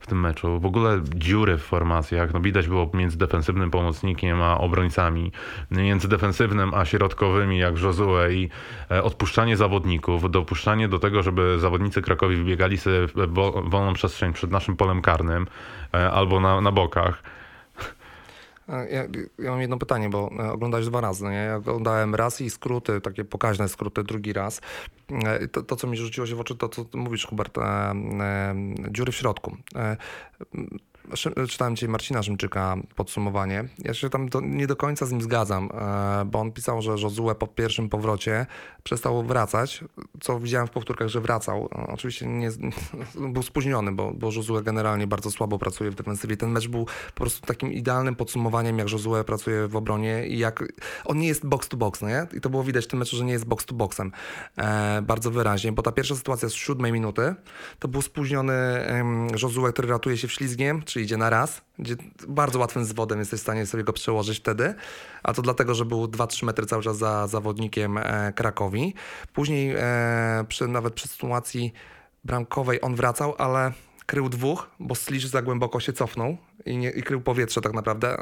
w tym meczu. W ogóle dziury w formacjach. No widać było między defensywnym pomocnikiem a obrońcami, między defensywnym a środkowymi jak Josue i e, odpuszczanie zawodników, dopuszczanie do tego, żeby zawodnicy Krakowi wybiegali sobie wolną przestrzeń przed naszym polem karnym e, albo na, na bokach. E, Ja, ja mam jedno pytanie, bo e, oglądałeś dwa razy. Nie? Ja oglądałem raz i skróty, takie pokaźne skróty, drugi raz. E, To, to co mi rzuciło się w oczy, to co mówisz, Hubert, e, e, dziury w środku. E, Czytałem dzisiaj Marcina Rzymczyka podsumowanie. Ja się tam do, nie do końca z nim zgadzam, e, bo on pisał, że Josue po pierwszym powrocie przestał wracać, co widziałem w powtórkach, że wracał. E, Oczywiście nie, był spóźniony, bo, bo generalnie bardzo słabo pracuje w defensywie. Ten mecz był po prostu takim idealnym podsumowaniem, jak Josue pracuje w obronie i jak on nie jest box to box, no nie? I to było widać w tym meczu, że nie jest box to boxem e, bardzo wyraźnie, bo ta pierwsza sytuacja z siódmej minuty to był spóźniony Josue, który ratuje się wślizgiem, czy idzie na raz, gdzie bardzo łatwym zwodem jesteś w stanie sobie go przełożyć wtedy, a to dlatego, że był 2-3 metry cały czas za zawodnikiem e, Krakowi. Później e, przy, nawet przy sytuacji bramkowej on wracał, ale krył dwóch, bo Slisz za głęboko się cofnął i, nie, i krył powietrze tak naprawdę,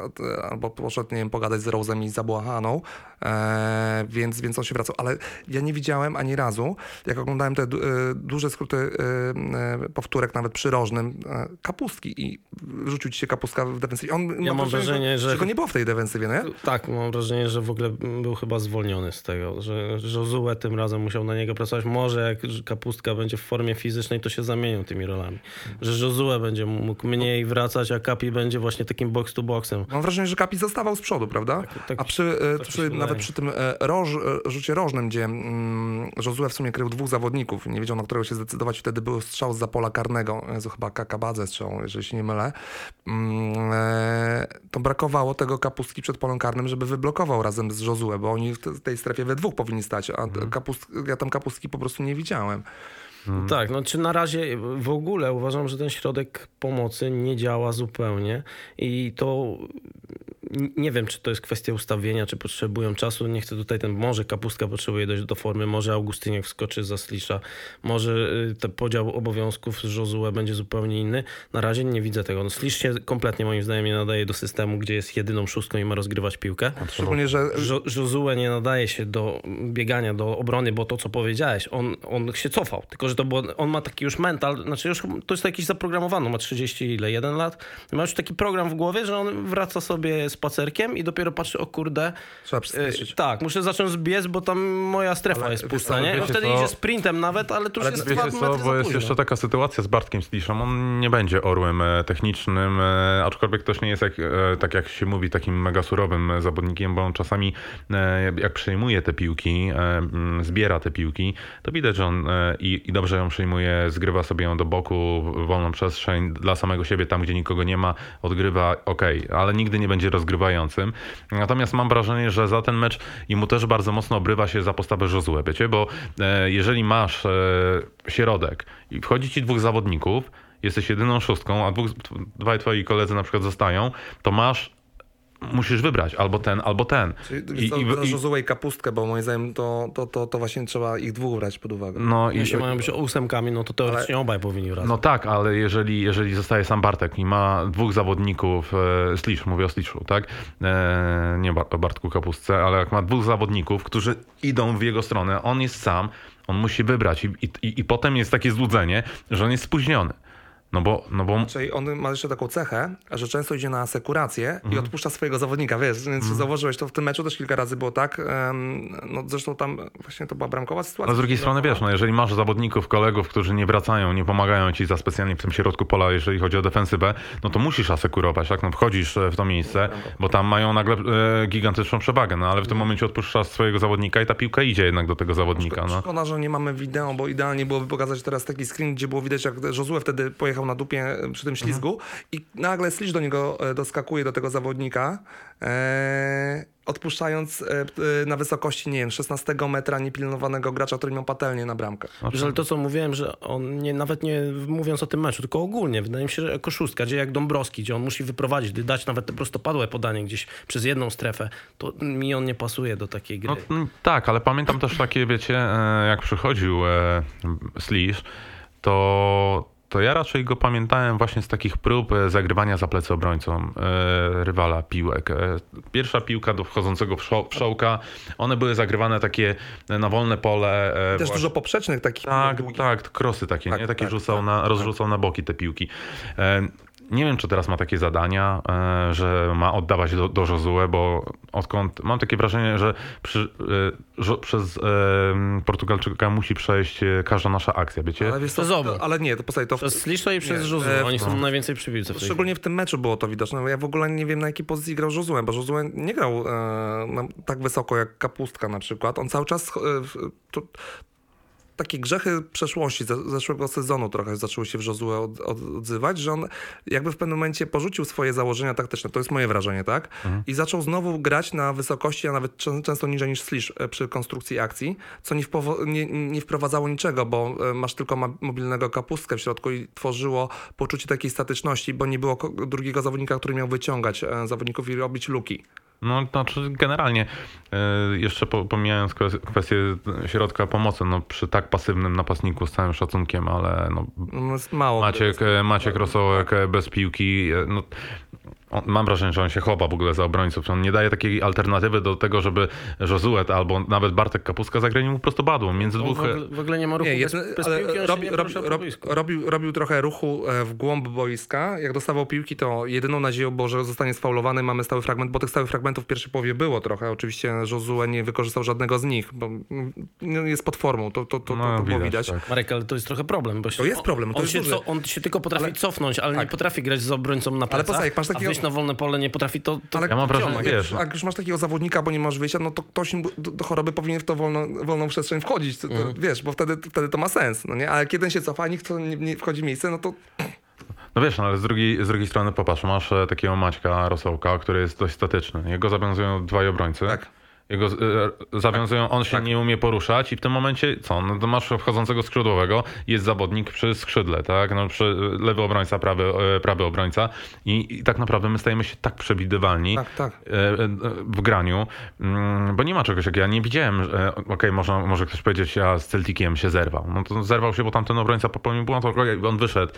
albo poszedł, nie wiem, pogadać z Rose'em i Zabłahaną, e, więc, więc on się wracał, ale ja nie widziałem ani razu, jak oglądałem te du, e, duże skróty e, e, powtórek, nawet przy rożnym, e, kapustki i rzucił ci się kapustka w defensywie. On, Ja mam wrażenie, że- go nie było w tej defensywie, nie? Tak, mam wrażenie, że w ogóle był chyba zwolniony z tego, że Josue tym razem musiał na niego pracować. Może jak Kapustka będzie w formie fizycznej, to się zamienią tymi rolami. Że Josue będzie mógł mniej wracać, a Kapustka Kapi będzie właśnie takim box to boxem. Mam wrażenie, że Kapi zostawał z przodu, prawda? tak- A przy, e, tak przy nawet przy tym e, roż, e, rzucie rożnym, gdzie mm, Josue w sumie krył dwóch zawodników, nie wiedział na którego się zdecydować, wtedy był strzał z pola karnego, Jezu, chyba Kakabadze strzał, jeżeli się nie mylę, mm, e, to brakowało tego Kapustki przed polem karnym, żeby wyblokował razem z Josue, bo oni w te- tej strefie we dwóch powinni stać, a Mhm. kapust, ja tam Kapustki po prostu nie widziałem. Tak, no czy na razie w ogóle uważam, że ten środek pomocy nie działa zupełnie i to nie wiem, czy to jest kwestia ustawienia, czy potrzebują czasu. Nie chcę tutaj ten, może Kapustka potrzebuje dojść do formy, może Augustyniak wskoczy za Slisza, może y, ten podział obowiązków z Josue będzie zupełnie inny. Na razie nie widzę tego. No, Slisz się kompletnie moim zdaniem nie nadaje do systemu, gdzie jest jedyną szóstką i ma rozgrywać piłkę. Szczególnie, że Jo- Josue nie nadaje się do biegania, do obrony, bo to, co powiedziałeś, on, on się cofał. Tylko, że to było, on ma taki już mental, znaczy już to jest jakiś zaprogramowany, ma 30 ile, jeden lat. Ma już taki program w głowie, że on wraca sobie spacerkiem i dopiero patrzy, o kurde, trzeba e, przyspieszyć. tak, muszę zacząć zbiec, bo tam moja strefa Ale jest pusta, nie? No wtedy co? idzie sprintem nawet, ale to już Ale jest Wiecie co, bo jest jeszcze taka sytuacja z Bartkiem Sliszem. On nie będzie orłem e, technicznym, e, aczkolwiek też nie jest, jak, tak jak się mówi, takim mega surowym zawodnikiem, bo on czasami jak przejmuje te piłki, zbiera te piłki, to widać, że on i, i dobrze ją przyjmuje, zgrywa sobie ją do boku, wolną przestrzeń dla samego siebie, tam gdzie nikogo nie ma, odgrywa, okej, ale nigdy nie będzie rozgrywającym. Natomiast mam wrażenie, że za ten mecz i mu też bardzo mocno obrywa się za postawę Josue, wiecie, bo e, jeżeli masz e, środek i wchodzi ci dwóch zawodników, jesteś jedyną szóstką, a dwóch, dwaj twoi koledzy na przykład zostają, to masz, musisz wybrać albo ten, albo ten. Czyli I, i, Kapustkę, bo moim zdaniem to, to, to, to właśnie trzeba ich dwóch brać pod uwagę. no, i, Jeśli mają być ósemkami, no to teoretycznie obaj powinni wracać. no tak, ale jeżeli, jeżeli zostaje sam Bartek i ma dwóch zawodników, e, Slisz, mówię o Sliszu, tak? E, nie o Bartku Kapustce, ale jak ma dwóch zawodników, którzy idą w jego stronę, on jest sam, on musi wybrać i, i, i potem jest takie złudzenie, że on jest spóźniony. No bo, no bo Czyli on ma jeszcze taką cechę, że często idzie na asekurację Mhm. i odpuszcza swojego zawodnika, wiesz, więc zauważyłeś to w tym meczu też kilka razy było tak, no zresztą tam właśnie to była bramkowa sytuacja. No z drugiej strony wiesz, no jeżeli masz zawodników, kolegów, którzy nie wracają, nie pomagają ci za specjalnie w tym środku pola, jeżeli chodzi o defensywę, no to musisz asekurować, tak? No wchodzisz e, w to miejsce, bo tam mają nagle e, gigantyczną przewagę, no ale w tym momencie odpuszczasz swojego zawodnika i ta piłka idzie jednak do tego zawodnika, no. Szkoda, że nie mamy wideo, bo idealnie byłoby pokazać teraz taki screen, gdzie było widać, jak Josue wtedy pojechał na dupie e, przy tym ślizgu i nagle Slisz do niego e, doskakuje, do tego zawodnika, e, odpuszczając e, e, na wysokości, nie wiem, 16 metra niepilnowanego gracza, który miał patelnię na bramkę. Ale to, co mówiłem, że on nie, nawet nie mówiąc o tym meczu, tylko ogólnie, wydaje mi się, że jako szóstka, gdzie jak Dąbrowski, gdzie on musi wyprowadzić, gdy dać nawet te prostopadłe podanie gdzieś przez jedną strefę, to mi on nie pasuje do takiej gry. No, mm, tak, ale pamiętam też takie, wiecie, jak przychodził e, Slisz, to, to ja raczej go pamiętałem właśnie z takich prób e, zagrywania za plecy obrońcom e, rywala piłek. E, Pierwsza piłka do wchodzącego w szo- w szołka, one były zagrywane takie na wolne pole. e, Też właśnie- dużo poprzecznych takich tak, długich. tak, krosy takie, Tak, nie? Takie tak, rzucał tak, na, rozrzucał na boki te piłki. Nie wiem, czy teraz ma takie zadania, e, że ma oddawać do, do Josue, bo odkąd mam takie wrażenie, że przy, e, żo, przez e, Portugalczyka musi przejść e, każda nasza akcja, wiecie? Ale, wiesz, obu. to, ale nie, to posłuchaj, to Przez Slisza i przez Josue. Oni są no. najwięcej przy piłce Szczególnie w tym meczu było to widoczne. Ja w ogóle nie wiem, na jakiej pozycji grał Josue, bo Josue nie grał e, na, tak wysoko jak Kapustka na przykład. On cały czas... E, to, takie grzechy przeszłości, ze, zeszłego sezonu trochę zaczęły się w Josue od, od, odzywać, że on jakby w pewnym momencie porzucił swoje założenia taktyczne, to jest moje wrażenie, tak? I zaczął znowu grać na wysokości, a nawet czę- często niżej niż Slish e, przy konstrukcji akcji, co nie, nie, nie wprowadzało niczego, bo e, masz tylko mobilnego kapustkę w środku i tworzyło poczucie takiej statyczności, bo nie było drugiego zawodnika, który miał wyciągać e, zawodników i robić luki. No, znaczy generalnie, e, jeszcze po, pomijając kwe- kwestię środka pomocy, no przy tak pasywnym napastniku z całym szacunkiem, ale no, No, mało. Maciek, e, Maciek Rosołek e, bez piłki, no, on, mam wrażenie, że on się chowa w ogóle za obrońców. On nie daje takiej alternatywy do tego, żeby Josuet albo nawet Bartek Kapuska zagrali mu prosto badło między On dwóch... w, ogóle, w ogóle nie ma ruchu Nie, bez, bez ale piłki, robi, się nie robi, robił, robił trochę ruchu e, w głąb boiska. Jak dostawał piłki, to jedyną nadzieją było, że zostanie sfaulowany. Mamy stały fragment, bo tych stałych fragmentów w pierwszej połowie było trochę. Oczywiście Josue nie wykorzystał żadnego z nich, bo mm, jest pod formą. To, to, to, No, to było widać, tak. Marek, ale to jest trochę problem. Bo To jest problem, to on, jest się, co, on się tylko potrafi Ale- cofnąć, ale nie tak. potrafi grać z obrońcą na plecach, poza, jak masz takiego- wyjść na wolne pole nie potrafi, to, to Ale Ja mam wrażenie, wiesz, Jak już masz takiego zawodnika, bo nie masz wyjścia, no to ktoś do, do choroby powinien w to wolno, wolną przestrzeń wchodzić. To, to, Mhm. Wiesz, bo wtedy, wtedy to ma sens. No nie? Ale kiedy się cofa, a nikt to nie, nie wchodzi w miejsce, no to No wiesz, no, ale z drugiej, z drugiej strony popatrz, masz e, takiego Maćka Rosołka, który jest dość statyczny. Jego zawiązują dwaj obrońcy. Tak. Jego e, zawiązują, on się nie umie poruszać i w tym momencie co? No to masz wchodzącego skrzydłowego, jest zawodnik przy skrzydle, tak? No, przy, lewy obrońca, prawy, e, prawy obrońca i, i tak naprawdę my stajemy się tak przewidywalni Tak, tak. e, e, w graniu, mm, bo nie ma czegoś jak ja nie widziałem, okej, można, może ktoś powiedzieć, ja z Celticiem się zerwał. No to zerwał się, bo tamten obrońca popełnił błąd, on wyszedł,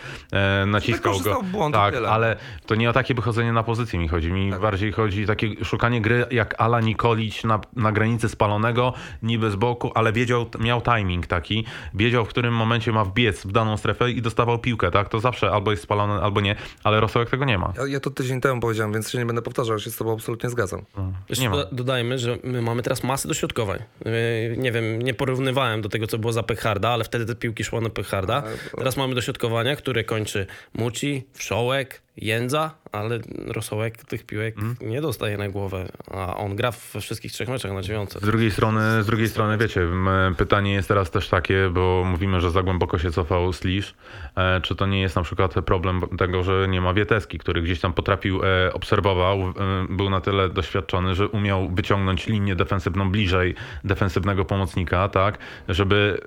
naciskał go. Błąd tak, tyle. ale to nie o takie wychodzenie na pozycję mi chodzi. Mi bardziej chodzi takie szukanie gry jak Ala Nikolić na, na granicy spalonego, niby z boku, ale wiedział, miał timing taki, wiedział w którym momencie ma wbiec w daną strefę i dostawał piłkę, tak? To zawsze albo jest spalony, albo nie, ale Rosołek tego nie ma. ja, ja to tydzień temu powiedziałem, więc się nie będę powtarzał, się z tobą absolutnie zgadzam. Jeszcze Nie ma. doda- dodajmy, że my mamy teraz masę dośrodkowań. Yy, Nie wiem, nie porównywałem do tego, co było za Pecharda, ale wtedy te piłki szło na Pecharda. Teraz mamy dośrodkowania, które kończy Muci, Wszołek, Jędza, ale Rosołek tych piłek Mhm. nie dostaje na głowę, a on gra we wszystkich trzech meczach na dziewiątce. Z drugiej strony, z drugiej strony wiecie, pytanie jest teraz też takie, bo mówimy, że za głęboko się cofał Slisz. E, czy to nie jest na przykład problem tego, że nie ma Wieteski, który gdzieś tam potrafił, e, obserwował, e, był na tyle doświadczony, że umiał wyciągnąć linię defensywną bliżej defensywnego pomocnika, tak, żeby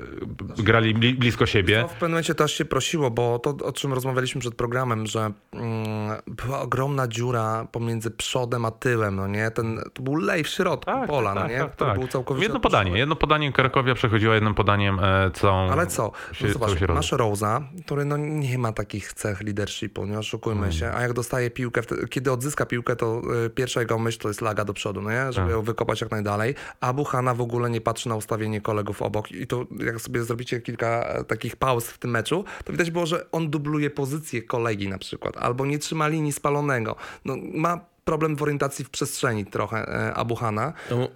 grali bli, blisko siebie. To w pewnym momencie też się prosiło, bo to, o czym rozmawialiśmy przed programem, że mm, była ogromna dziura pomiędzy przodem a tyłem, no nie? Ten, to był lej w środku pola, no nie? Który był całkowicie Jedno podanie, odpuszczony. jedno podanie Krakowia przechodziło jednym podaniem e, całą... Ale co? No zobacz, masz Rose'a, który no nie ma takich cech leadershipu, nie oszukujmy Mm. się, a jak dostaje piłkę, kiedy odzyska piłkę, to y, pierwsza jego myśl to jest laga do przodu, no nie? Żeby Tak. ją wykopać jak najdalej, a Buchana w ogóle nie patrzy na ustawienie kolegów obok i to jak sobie zrobicie kilka e, takich pauz w tym meczu, to widać było, że on dubluje pozycję kolegi na przykład, albo nie trzyma linii spalonego. No, ma problem w orientacji w przestrzeni trochę e, Abuhana. To,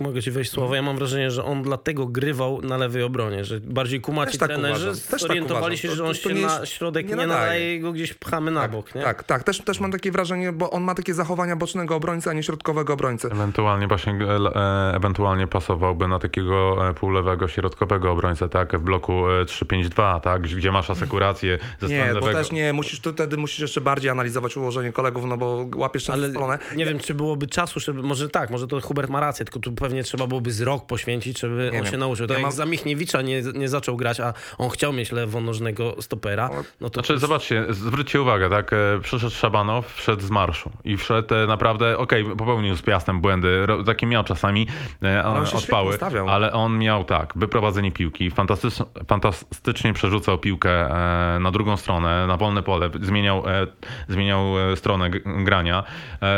mogę ci wejść słowo. Ja mam wrażenie, że on dlatego grywał na lewej obronie, że bardziej kumaci Też tak trenerzy uważam, też tak zorientowali uważam. się, To- że on to- to się nie na środek nie nie, nadaje. i go gdzieś pchamy na bok. Nie? Tak, tak, też, też mam takie wrażenie, bo on ma takie zachowania bocznego obrońcy, a nie środkowego obrońcy. Ewentualnie właśnie e, e, ewentualnie pasowałby na takiego półlewego, środkowego obrońcę, tak, w bloku e, 3-5-2, tak, gdzie masz asekuracji ze Nie, strony bo lewego. też nie, musisz, to wtedy musisz jeszcze bardziej analizować ułożenie kolegów, no bo łapiesz często Ale nie wiem, czy byłoby czasu, żeby, może tak, może to Hubert ma rację, tylko tu pewnie trzeba byłoby z rok poświęcić, żeby on wiem. się nauczył. To Ja jak mam- za Michniewicza nie, nie zaczął grać, a on chciał mieć lewonożnego stopera, no to Znaczy, zobaczcie, zwróćcie uwagę, tak, e, przyszedł Szabanow, wszedł z marszu i wszedł e, naprawdę, okej, popełnił z Piastem błędy, takie miał czasami e, odpały, ale on miał tak, wyprowadzenie piłki, fantastycz, fantastycznie przerzucał piłkę e, na drugą stronę, na wolne pole, zmieniał, zmieniał stronę grania.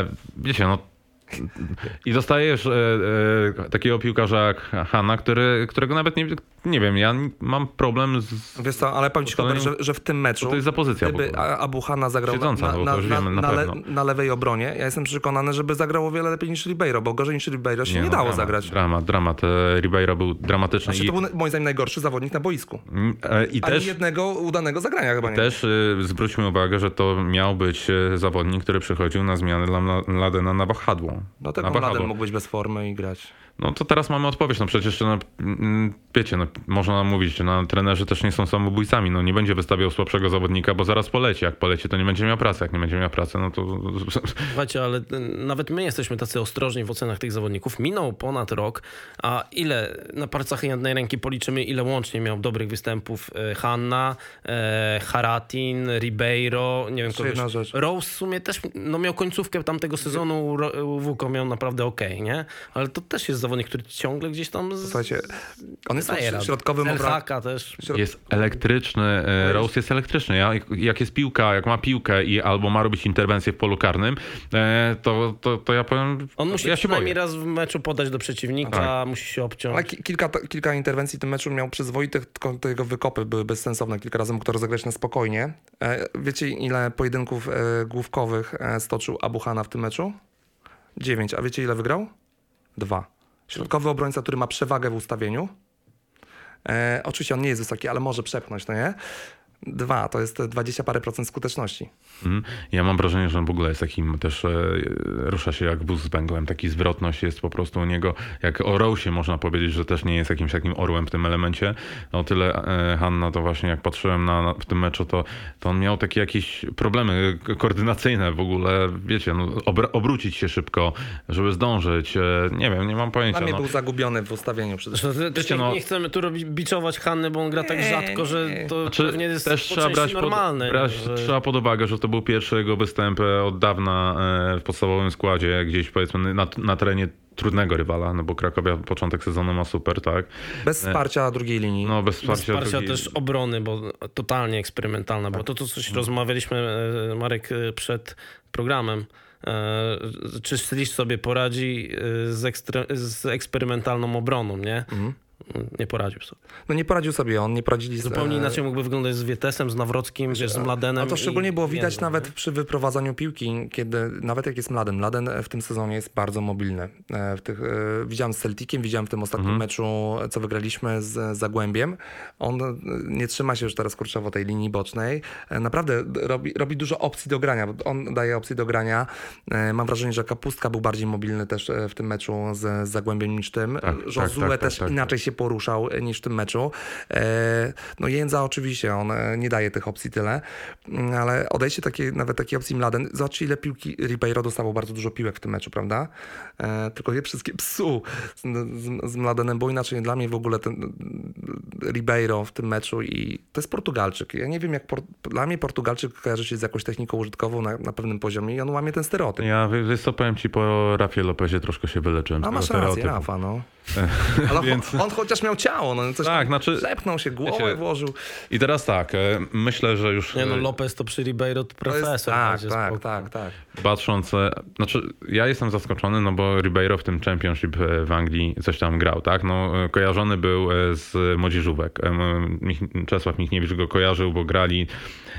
E, wiecie, no i dostajesz e, e, takiego piłkarza jak Hanna, który, którego nawet nie, nie wiem, ja mam problem z... Wiesz co, ale powiem ci, Hubert, że, że w tym meczu, to jest za pozycja gdyby Abu Hanna zagrał Siedząca, na, na, na, na le, na lewej obronie, ja jestem przekonany, żeby zagrał o wiele lepiej niż Ribeiro, bo gorzej niż Ribeiro się nie, no, dało dramat, zagrać. Dramat, dramat. E, Ribeiro był dramatyczny Znaczy, i, to był moim zdaniem najgorszy zawodnik na boisku. Mm, e, i Ani też, jednego udanego zagrania chyba nie. też e, zwróćmy uwagę, że to miał być zawodnik, który przychodził na zmianę dla na wahadło. No tego na Laden mógł być bez formy i grać. No to teraz mamy odpowiedź. No przecież, no, mm, wiecie, no, można mówić, że no, trenerzy też nie są samobójcami. No nie będzie wystawiał słabszego zawodnika, bo zaraz poleci. Jak poleci, to nie będzie miał pracy. Jak nie będzie miał pracy, no to... Słuchajcie, ale y, nawet my jesteśmy tacy ostrożni w ocenach tych zawodników. Minął ponad rok, a ile na palcach jednej ręki policzymy, ile łącznie miał dobrych występów e, Hanna, e, Haratin, Ribeiro, nie wiem kogoś. Rose w sumie też no, miał końcówkę tamtego sezonu Wuko miał naprawdę okej, nie? Ale to też jest zawodnik, który ciągle gdzieś tam... Z... Słuchajcie, on jest środkowym obrońcą. Też. Jest elektryczny, e, Rose jest elektryczny. Ja, jak jest piłka, jak ma piłkę i albo ma robić interwencję w polu karnym, e, to, to, to ja powiem, On musi ja się przynajmniej boję. raz w meczu podać do przeciwnika, Tak. musi się obciąć. Ale ki- kilka, kilka interwencji w tym meczu miał przyzwoitych, tylko te jego wykopy były bezsensowne. Kilka razy mógł to rozegrać na spokojnie. E, wiecie, ile pojedynków główkowych stoczył Abuhana w tym meczu? Dziewięć. A wiecie, ile wygrał? Dwa. Środkowy obrońca, który ma przewagę w ustawieniu. E, oczywiście on nie jest wysoki, ale może przepchnąć, no nie? Dwa, to jest 20 parę procent skuteczności. Mhm. Ja mam wrażenie, że on w ogóle jest takim też, e, rusza się jak wóz z węglem, taki zwrotność jest po prostu u niego, jak o Rosie można powiedzieć, że też nie jest jakimś takim orłem w tym elemencie. No tyle e, Hanna, to właśnie jak patrzyłem na, na, w tym meczu, to, to on miał takie jakieś problemy ko- koordynacyjne w ogóle, wiecie, no, obr- obrócić się szybko, żeby zdążyć, e, nie wiem, nie mam Dla pojęcia. mnie No. był zagubiony w ustawieniu przede wszystkim. Wiecie, nie, no- nie chcemy tu robić, biczować Hanny, bo on gra tak Nie, rzadko, że to Znaczy, pewnie jest też trzeba brać, pod, normalne. brać że... trzeba pod uwagę, że to był pierwszy jego występ e, od dawna e, w podstawowym składzie, gdzieś powiedzmy na, na terenie trudnego rywala, no bo Krakowia początek sezonu ma super, tak? Bez wsparcia drugiej linii. No bez Bez wsparcia, wsparcia drugi- też obrony, bo totalnie eksperymentalna. Tak. Bo to, to coś rozmawialiśmy, e, Marek, e, przed programem. E, Czy Slisz sobie poradzi e, z, ekstre- z eksperymentalną obroną, nie? Mhm. Nie poradził sobie. No nie poradził sobie on, nie poradzili z- Zupełnie e, inaczej mógłby wyglądać z Wietesem, z Nawrockim, z Mladenem. A to szczególnie było widać nie, nawet przy wyprowadzaniu piłki, kiedy nawet jak jest Mladen. Mladen w tym sezonie jest bardzo mobilny. E, W tych, e, widziałem z Celticiem, widziałem w tym ostatnim meczu, co wygraliśmy z Zagłębiem. On e, nie trzyma się już teraz kurczowo tej linii bocznej. E, Naprawdę robi, robi dużo opcji do grania. bo On daje opcje do grania. E, Mam wrażenie, że Kapustka był bardziej mobilny też e, w tym meczu z, Zagłębiem niż tym. Tak, Josue tak, tak, też tak, tak. inaczej się poruszał e, niż w tym meczu. E, No Jędza oczywiście, on e, nie daje tych opcji tyle, Mm, ale odejście takiej, nawet takiej opcji Mladen, zobaczcie ile piłki Ribeiro dostało bardzo dużo piłek w tym meczu, prawda? E, tylko je wszystkie psu z, z, Mladenem, bo inaczej dla mnie w ogóle ten e, Ribeiro w tym meczu i to jest Portugalczyk. Ja nie wiem jak, dla mnie Portugalczyk kojarzy się z jakąś techniką użytkową na, na pewnym poziomie i on łamie ten stereotyp. Ja wiesz co, powiem ci, po Rafie Lopezie troszkę się wyleczyłem. A masz rację. Rafa, no. Ale Więc- on, on chociaż miał ciało, no coś Tak, znaczy- zepnął się, głowę wiecie, włożył. I teraz tak, e, myślę, że już Nie no, e, Lopez to przy Ribeiro to To jest, profesor. tak, będzie tak, spoko. tak, tak. patrząc, e, znaczy ja jestem zaskoczony, no bo Ribeiro w tym Championship w Anglii coś tam grał, tak? No kojarzony był z młodzieżówek. Czesław Michniewicz go kojarzył, bo grali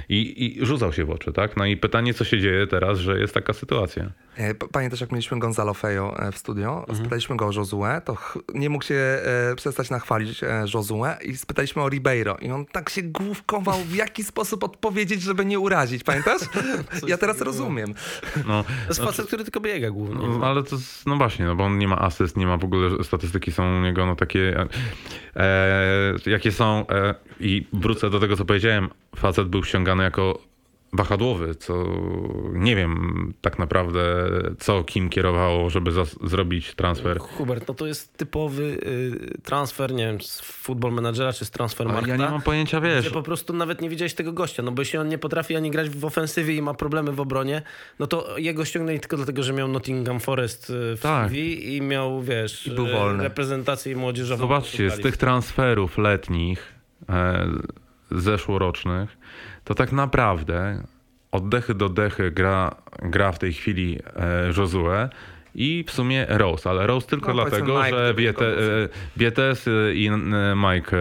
i, i rzucał się w oczy, tak? No i pytanie, co się dzieje teraz, że jest taka sytuacja. E, p- Pamiętasz, jak mieliśmy Gonzalo Fejo w studio? Spytaliśmy go o Josue, to nie mógł się e, przestać nachwalić e, Josue i spytaliśmy o Ribeiro. I on tak się główkował, w jaki sposób odpowiedzieć, żeby nie urazić. Pamiętasz? ja teraz rozumiem. No, To jest facet, który tylko biega głównie. No, ale to, jest- no właśnie, no bo on nie ma asyst, nie ma w ogóle, statystyki są u niego no takie, e, e, jakie są e, i wrócę do tego, co powiedziałem, facet był ściągany jako wahadłowy, co nie wiem tak naprawdę, co kim kierowało, żeby zrobić transfer. Hubert, no to jest typowy y, transfer, nie wiem, z Football Managera czy z Transfer Ale ja nie mam pojęcia, wiesz, po prostu nawet nie widziałeś tego gościa, no bo jeśli on nie potrafi ani grać w ofensywie i ma problemy w obronie, no to jego ściągnęli tylko dlatego, że miał Nottingham Forest y, w Tak. CV i miał, wiesz, I był y, wolny. reprezentację młodzieżową. Zobaczcie, z tych transferów letnich, e, zeszłorocznych, to tak naprawdę od dechy do dechy gra, gra w tej chwili e, Josue i w sumie Rose, ale Rose tylko No, dlatego, Mike że Biete, e, e, i e, Mike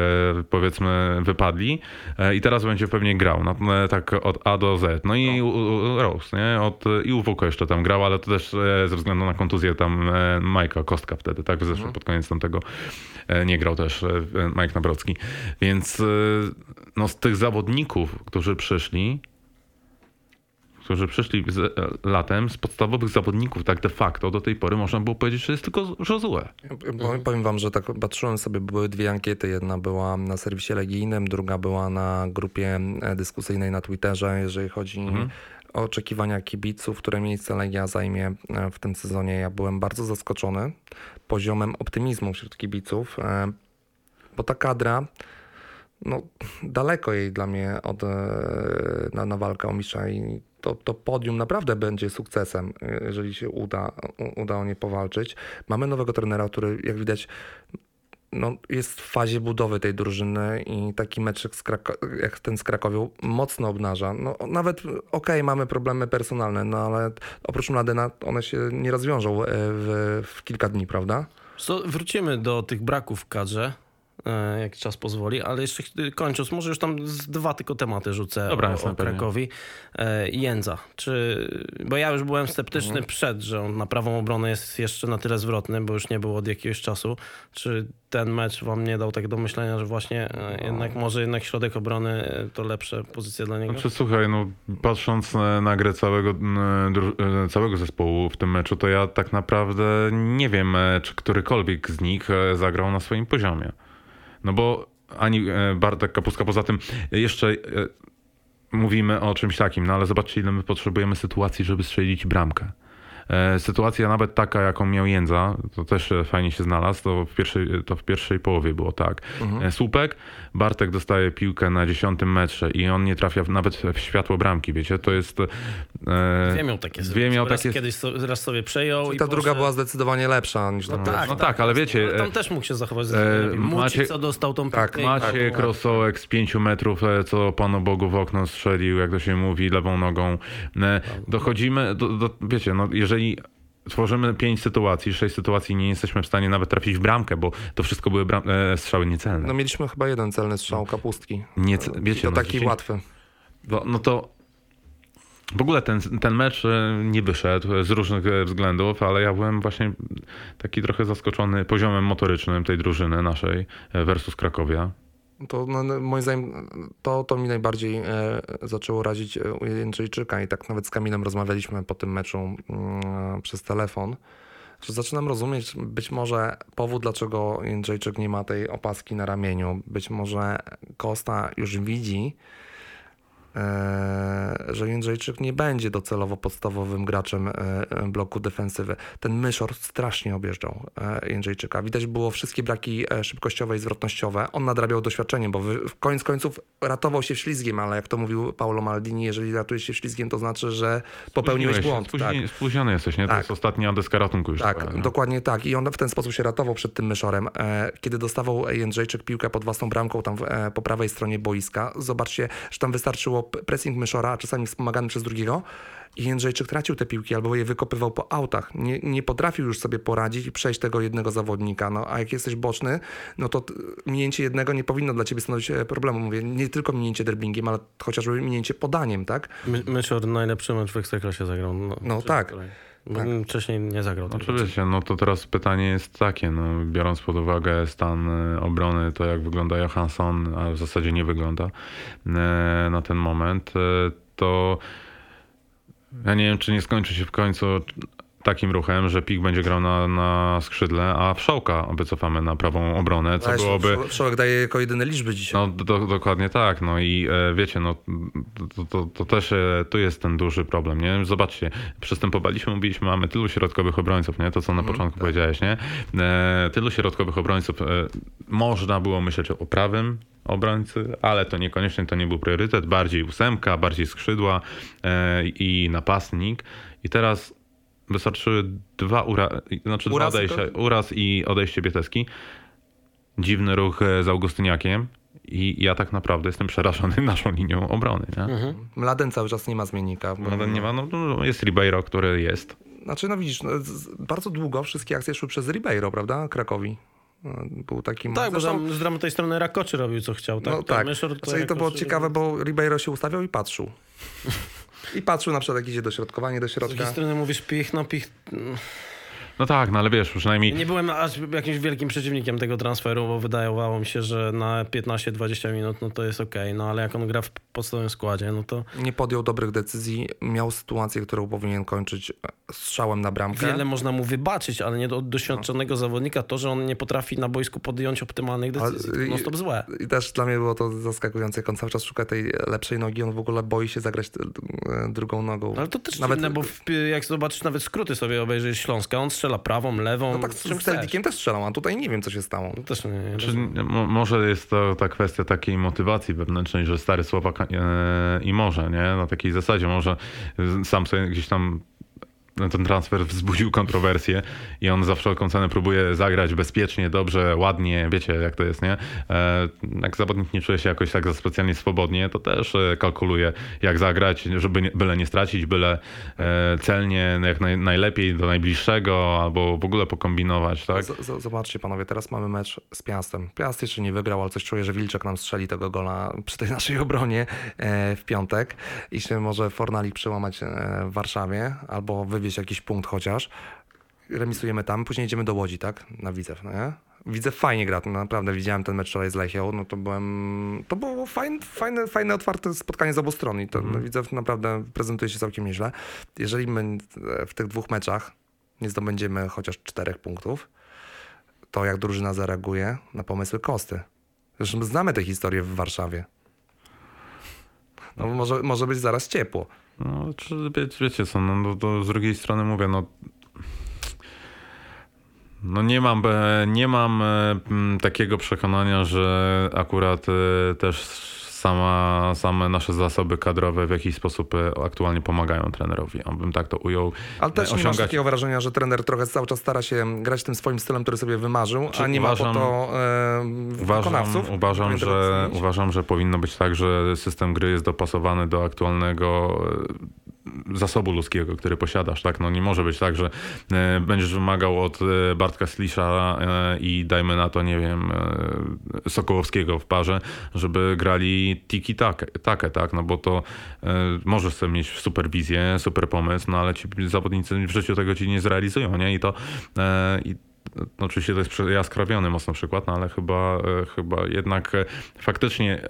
powiedzmy wypadli i teraz będzie pewnie grał no, tak od A do Z. No i u- Rose, nie? Od, i Uwuko jeszcze tam grał, ale to też ze względu na kontuzję tam Majka Kostka wtedy, tak? Zeszły Mhm. pod koniec tamtego nie grał też Mike Nabrocki. Więc no, z tych zawodników, którzy przyszli, którzy przyszli z, e, latem, z podstawowych zawodników, tak de facto do tej pory można było powiedzieć, że jest tylko Josue. Powiem, powiem wam, że tak patrzyłem sobie, były dwie ankiety. Jedna była na serwisie legijnym, druga była na grupie e, dyskusyjnej na Twitterze, jeżeli chodzi o oczekiwania kibiców, które miejsce Legia zajmie e, w tym sezonie. Ja byłem bardzo zaskoczony poziomem optymizmu wśród kibiców, bo ta kadra, no daleko jej dla mnie od, na, na walkę o mistrza i to, to podium naprawdę będzie sukcesem, jeżeli się uda, uda o nie powalczyć. Mamy nowego trenera, który jak widać no, jest w fazie budowy tej drużyny i taki mecz jak, jak ten z Krakowią mocno obnaża. No, nawet okej, mamy problemy personalne, no ale oprócz Mladyna one się nie rozwiążą e, w, w kilka dni, prawda? So, wrócimy do tych braków w kadrze, jak czas pozwoli, ale jeszcze kończąc, może już tam z dwa tylko tematy rzucę Dobra, o, o. Krakowi. E, Jędza, czy, bo ja już byłem sceptyczny Mhm. przed, że on na prawą obronę jest jeszcze na tyle zwrotny, bo już nie było od jakiegoś czasu. Czy ten mecz wam nie dał tak do myślenia, że właśnie e, jednak może jednak środek obrony e, to lepsza pozycja dla niego? Znaczy, słuchaj, no, patrząc na, grę całego, e, całego zespołu w tym meczu, to ja tak naprawdę nie wiem, e, czy którykolwiek z nich e, zagrał na swoim poziomie. No bo ani e, Bartek Kapuska, poza tym jeszcze e, mówimy o czymś takim, no ale zobaczcie, ile my potrzebujemy sytuacji, żeby strzelić bramkę. E, Sytuacja nawet taka, jaką miał Jędza, to też fajnie się znalazł, to w pierwszej, to w pierwszej połowie było tak. E, Słupek, Bartek dostaje piłkę na dziesiątym metrze i on nie trafia nawet w światło bramki, wiecie, to jest... e, Dwie miał takie Dwie miał raz takie... Kiedyś so, raz sobie przejął i Ta druga poszedł. była zdecydowanie lepsza niż ta No pierwsza. tak, No tak, ale wiecie, Ale tam e, też mógł się zachować e, macie- co dostał tą Tak, piłkę. i- Macie tak, krosołek z pięciu metrów, e, co Panu Bogu w okno strzelił, jak to się mówi, lewą nogą. Dochodzimy, do, do, wiecie, no jeżeli tworzymy pięć sytuacji, sześć sytuacji, nie jesteśmy w stanie nawet trafić w bramkę, bo to wszystko były bram, e, strzały niecelne. No mieliśmy chyba jeden celny strzał kapustki. Nie, I wiecie, to no, taki 10 łatwy. No, no to w ogóle ten, ten mecz e, nie wyszedł z różnych e, względów, ale ja byłem właśnie taki trochę zaskoczony poziomem motorycznym tej drużyny naszej e, versus Krakowia. To no, no, moim zdaniem to, to mi najbardziej e, zaczęło razić e, u Jędrzejczyka i tak nawet z Kamilem rozmawialiśmy po tym meczu mm, przez telefon, że zaczynam rozumieć być może powód, dlaczego Jędrzejczyk nie ma tej opaski na ramieniu. Być może Kosta już widzi, że Jędrzejczyk nie będzie docelowo podstawowym graczem e, e, bloku defensywy. Ten myszor strasznie objeżdżał e, Jędrzejczyka. Widać było wszystkie braki e, szybkościowe i zwrotnościowe. On nadrabiał doświadczeniem, bo w koniec końców ratował się ślizgiem, ale jak to mówił Paulo Maldini, jeżeli ratujesz się ślizgiem, to znaczy, że popełniłeś Spóźniłeś błąd. Tak. Spóźni, Spóźniony jesteś, nie? To Tak. jest ostatnia deska ratunku już. Tak, nie? dokładnie tak. I on w ten sposób się ratował przed tym myszorem. E, Kiedy dostawał Jędrzejczyk piłkę pod własną bramką tam e, po prawej stronie boiska, zobaczcie, że tam wystarczyło pressing myszora, czasami wspomagany przez drugiego i Jędrzejczyk tracił te piłki albo je wykopywał po autach. Nie, nie potrafił już sobie poradzić i przejść tego jednego zawodnika. No, a jak jesteś boczny, no to minięcie jednego nie powinno dla ciebie stanowić e, problemu. Mówię, nie tylko minięcie dribblingiem, ale chociażby minięcie podaniem, tak? My, Myszor najlepszy mecz w Ekstraklasie zagrał. No, No tak. której? Bo Wcześniej nie zagrał. tak Oczywiście, no to teraz pytanie jest takie, no, biorąc pod uwagę stan e, obrony, to jak wygląda Johansson, a w zasadzie nie wygląda e, na ten moment, e, to ja nie wiem, czy nie skończy się w końcu takim ruchem, że Pik będzie grał na, na skrzydle, a Wszołka wycofamy na prawą obronę, co Weź, byłoby... Człowiek daje jako jedyne liczby dzisiaj. No do, dokładnie tak, no i e, wiecie, no to, to, to też e, tu jest ten duży problem, nie? Zobaczcie, przystępowaliśmy, mówiliśmy, mamy tylu środkowych obrońców, nie? To co na początku powiedziałeś, nie? E, tylu środkowych obrońców, e, można było myśleć o prawym obrońcy, ale to niekoniecznie to nie był priorytet, bardziej ósemka, bardziej skrzydła e, i napastnik i teraz wystarczyły dwa ura, znaczy dwa Uraz odejścia, to- uraz i odejście Bieteski dziwny ruch e, z Augustyniakiem i ja tak naprawdę jestem przerażony naszą linią obrony. Nie? Mhm. Mladen cały czas nie ma zmiennika. Bo, No, nie ma, no, no, jest Ribeiro, który jest. Znaczy, no widzisz, no, bardzo długo wszystkie akcje szły przez Ribeiro, prawda? Krakowi. No, Był takim. Tak, bo tam z dramy tej strony Rakoczy robił co chciał. Tak? No tak. Myszor Znaczy, to było ciekawe, bo Ribeiro się ustawiał i patrzył. I patrzył na przykład, jak idzie dośrodkowanie do Z drugiej środka. strony mówisz pich, no pich. No tak, no ale wiesz, przynajmniej Nie byłem aż jakimś wielkim przeciwnikiem tego transferu, bo wydawało mi się, że na 15-20 minut no to jest okej, no ale jak on gra w podstawowym składzie, no to Nie podjął dobrych decyzji. Miał sytuację, którą powinien kończyć strzałem na bramkę. Wiele można mu wybaczyć, ale nie do doświadczonego zawodnika to, że on nie potrafi na boisku podjąć optymalnych decyzji. Ale- No stop złe. I też dla mnie było to zaskakujące, jak on cały czas szuka tej lepszej nogi, on w ogóle boi się zagrać e, drugą nogą. Ale to też Nawet- dziwne, bo w, jak zobaczysz nawet skróty sobie obejrzysz Śląska, on strzela prawą, lewą, No tak z chcesz. Celticiem też strzelał, a tutaj nie wiem, co się stało. No Też nie, nie, Czy, mo, może jest to ta kwestia takiej motywacji wewnętrznej, że stary Słowak e, i może, nie? Na takiej zasadzie może sam sobie gdzieś tam ten transfer wzbudził kontrowersję i on za wszelką cenę próbuje zagrać bezpiecznie, dobrze, ładnie, wiecie jak to jest, nie? E, jak zawodnik nie czuje się jakoś tak za specjalnie swobodnie, to też e, kalkuluje jak zagrać, żeby nie, byle nie stracić, byle e, celnie, jak naj, najlepiej do najbliższego albo w ogóle pokombinować, tak? Z, zobaczcie panowie, teraz mamy mecz z Piastem. Piast jeszcze nie wygrał, ale coś czuję, że Wilczek nam strzeli tego gola przy tej naszej obronie w piątek i się może Fornalik przełamać w Warszawie albo wywieźć jakiś punkt chociaż. Remisujemy tam, później jedziemy do Łodzi, tak? Na Widzew, no nie? Widzew fajnie gra, no naprawdę widziałem ten mecz wczoraj z Lechią, no to byłem, to było fajne, fajne, fajne otwarte spotkanie z obu stron i to Widzew naprawdę prezentuje się całkiem nieźle. Jeżeli my e, w tych dwóch meczach nie zdobędziemy chociaż czterech punktów, to jak drużyna zareaguje na pomysły Kosty. Zresztą znamy tę historię w Warszawie. No, może, może być zaraz ciepło. No, czy wie, wiecie co, no, no, to z drugiej strony mówię, no no nie mam, nie mam e, takiego przekonania, że akurat e, też sama, same nasze zasoby kadrowe w jakiś sposób e, aktualnie pomagają trenerowi. On bym tak to ujął. Ale też nie masz Osiągać- takiego wrażenia, że trener trochę cały czas stara się grać tym swoim stylem, który sobie wymarzył, a nie uważam- ma po to e, Uważam, wykonawców. uważam, że, uważam, że powinno być tak, że system gry jest dopasowany do aktualnego e, zasobu ludzkiego, który posiadasz. Tak? No, nie może być tak, że e, będziesz wymagał od e, Bartka Slisza e, i dajmy na to, nie wiem, Sokołowskiego w parze, żeby grali tiki takę tak? No bo to możesz sobie mieć super wizję, super pomysł, no ale ci zawodnicy w życiu tego ci nie zrealizują, nie? I to i no, Oczywiście to jest jaskrawiony mocno przykład, no ale chyba, chyba jednak faktycznie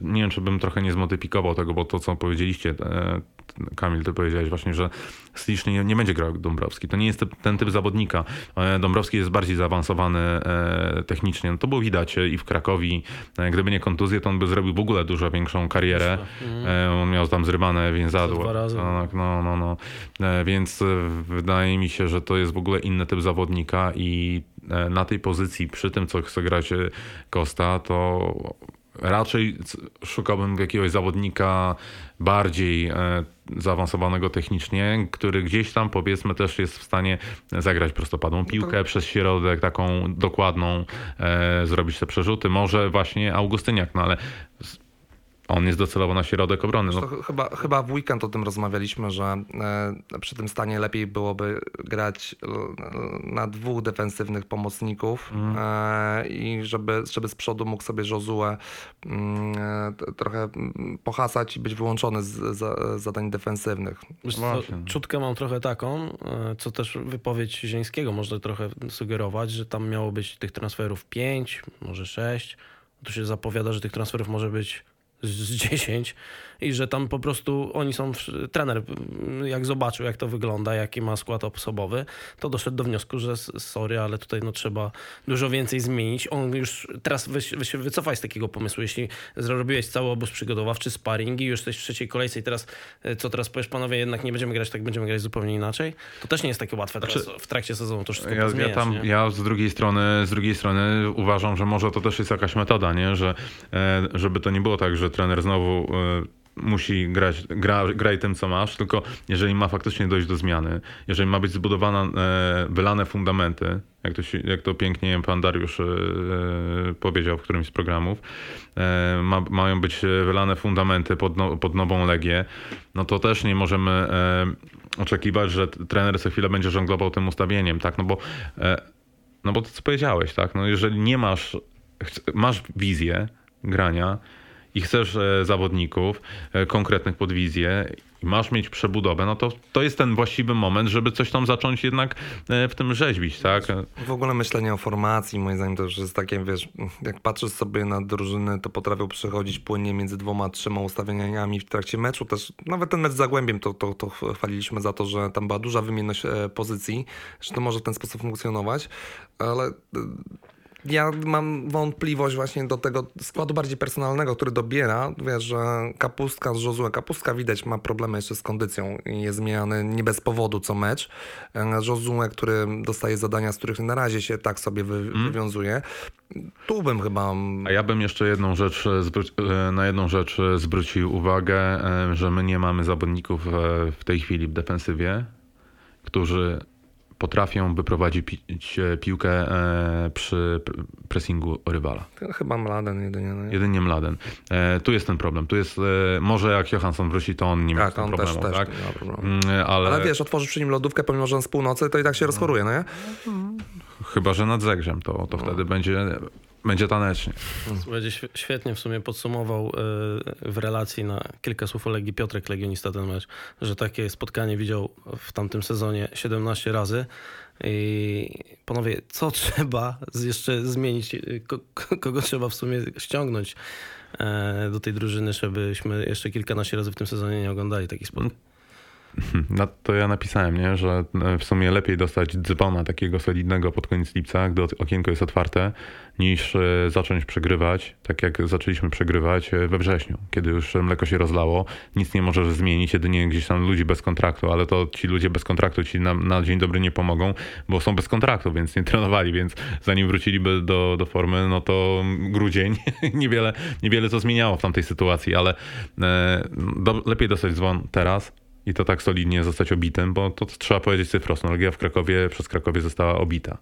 nie wiem, czy bym trochę nie zmodyfikował tego, bo to, co powiedzieliście, Kamil, ty powiedziałeś właśnie, że Slisz nie, nie będzie grał Dąbrowski. To nie jest ten typ zawodnika. E, Dąbrowski jest bardziej zaawansowany e, technicznie. No to było widać e, i w Krakowi. Gdyby nie kontuzje, to on by zrobił w ogóle dużo większą karierę. On miał tam zrywane więzadło. dwa razy. Tak, no, no, no. E, Więc wydaje mi się, że to jest w ogóle inny typ zawodnika i na tej pozycji, przy tym, co chce grać Costa, to raczej szukałbym jakiegoś zawodnika bardziej e, zaawansowanego technicznie, który gdzieś tam powiedzmy też jest w stanie zagrać prostopadłą piłkę przez środek, taką dokładną, e, zrobić te przerzuty. Może właśnie Augustyniak, no ale on jest docelowo na środek obrony. No, ch- chyba, chyba w weekend o tym rozmawialiśmy, że e, przy tym stanie lepiej byłoby grać na dwóch defensywnych pomocników e, i żeby, żeby z przodu mógł sobie Josue mm, e, trochę mm, pohasać i być wyłączony z, za, z zadań defensywnych. Co, czutkę mam trochę taką, co też wypowiedź Zieńskiego może trochę sugerować, że tam miało być tych transferów 5, może 6. Tu się zapowiada, że tych transferów może być z z 10 i że tam po prostu oni są, trener jak zobaczył jak to wygląda, jaki ma skład osobowy, to doszedł do wniosku, że sorry, ale tutaj no trzeba dużo więcej zmienić. On już teraz wy, wy się wycofaj z takiego pomysłu, jeśli zrobiłeś cały obóz przygotowawczy, sparring i już jesteś w trzeciej kolejce i teraz, e, co teraz powiesz panowie, jednak nie będziemy grać tak, będziemy grać zupełnie inaczej, to też nie jest takie łatwe teraz w trakcie sezonu to wszystko Ja, ja, pozmieniać, tam, ja z drugiej strony, z drugiej strony uważam, że może to też jest jakaś metoda, nie? Że e, żeby to nie było tak, że trener znowu e, musi grać, gra, graj tym, co masz, tylko jeżeli ma faktycznie dojść do zmiany, jeżeli ma być zbudowana, e, wylane fundamenty, jak to, się, jak to pięknie pan Dariusz e, powiedział w którymś z programów, e, ma, mają być wylane fundamenty pod, no, pod nową Legię, no to też nie możemy e, oczekiwać, że trener co chwilę będzie żonglował tym ustawieniem, tak? No bo, e, no bo to co powiedziałeś, tak? No jeżeli nie masz, masz wizję grania i chcesz e, zawodników e, konkretnych pod wizję i masz mieć przebudowę, no to to jest ten właściwy moment, żeby coś tam zacząć jednak e, w tym rzeźbić, tak? W ogóle myślenie o formacji, moim zdaniem to już jest takie, wiesz, jak patrzysz sobie na drużyny, to potrafią przechodzić płynnie między dwoma, trzema ustawieniami w trakcie meczu. Też nawet ten mecz z Zagłębiem to, to, to chwaliliśmy za to, że tam była duża wymienność pozycji, że to może w ten sposób funkcjonować, ale ja mam wątpliwość właśnie do tego składu bardziej personalnego, który dobiera. Wiesz, że Kapustka z Josue, Kapustka widać ma problemy jeszcze z kondycją i jest zmieniany nie bez powodu co mecz. Josue, który dostaje zadania, z których na razie się tak sobie wy, mm. wywiązuje. Tu bym chyba... A ja bym jeszcze jedną rzecz, e, na jedną rzecz zwrócił uwagę, e, że my nie mamy zawodników e, w tej chwili w defensywie, którzy potrafią wyprowadzić pi piłkę e, przy pressingu rywala. Chyba Mladen jedynie. No jedynie Mladen. E, tu jest ten problem. Tu jest, e, może jak Johansson wróci, to on nie ma tak, problemu. Też, tak? Też nie ma problemu. Mm, ale... ale wiesz, otworzysz przy nim lodówkę, pomimo że on z północy, to i tak się rozchoruje, no nie? Chyba, że nad zegrzem, to, to no. wtedy będzie będzie tanecznie. Będzie świetnie w sumie podsumował y, w relacji na kilka słów o Legii Piotrek Legionista ten mecz, że takie spotkanie widział w tamtym sezonie 17 razy. I panowie, co trzeba jeszcze zmienić? Kogo trzeba w sumie ściągnąć e, do tej drużyny, żebyśmy jeszcze kilkanaście razy w tym sezonie nie oglądali takich spotkań? No to ja napisałem, nie, że e, w sumie lepiej dostać dzbona takiego solidnego pod koniec lipca, gdy okienko jest otwarte, niż e, zacząć przegrywać, tak jak zaczęliśmy przegrywać e, we wrześniu, kiedy już mleko się rozlało. Nic nie możesz zmienić, jedynie gdzieś tam ludzi bez kontraktu, ale to ci ludzie bez kontraktu ci na, na dzień dobry nie pomogą, bo są bez kontraktu, więc nie trenowali, więc zanim wróciliby do, do formy, no to grudzień, niewiele, niewiele to zmieniało w tamtej sytuacji, ale do, lepiej dostać dzwon teraz, i to tak solidnie zostać obitym, bo to trzeba powiedzieć cyfros. Legia w Krakowie przez Krakowie została obita.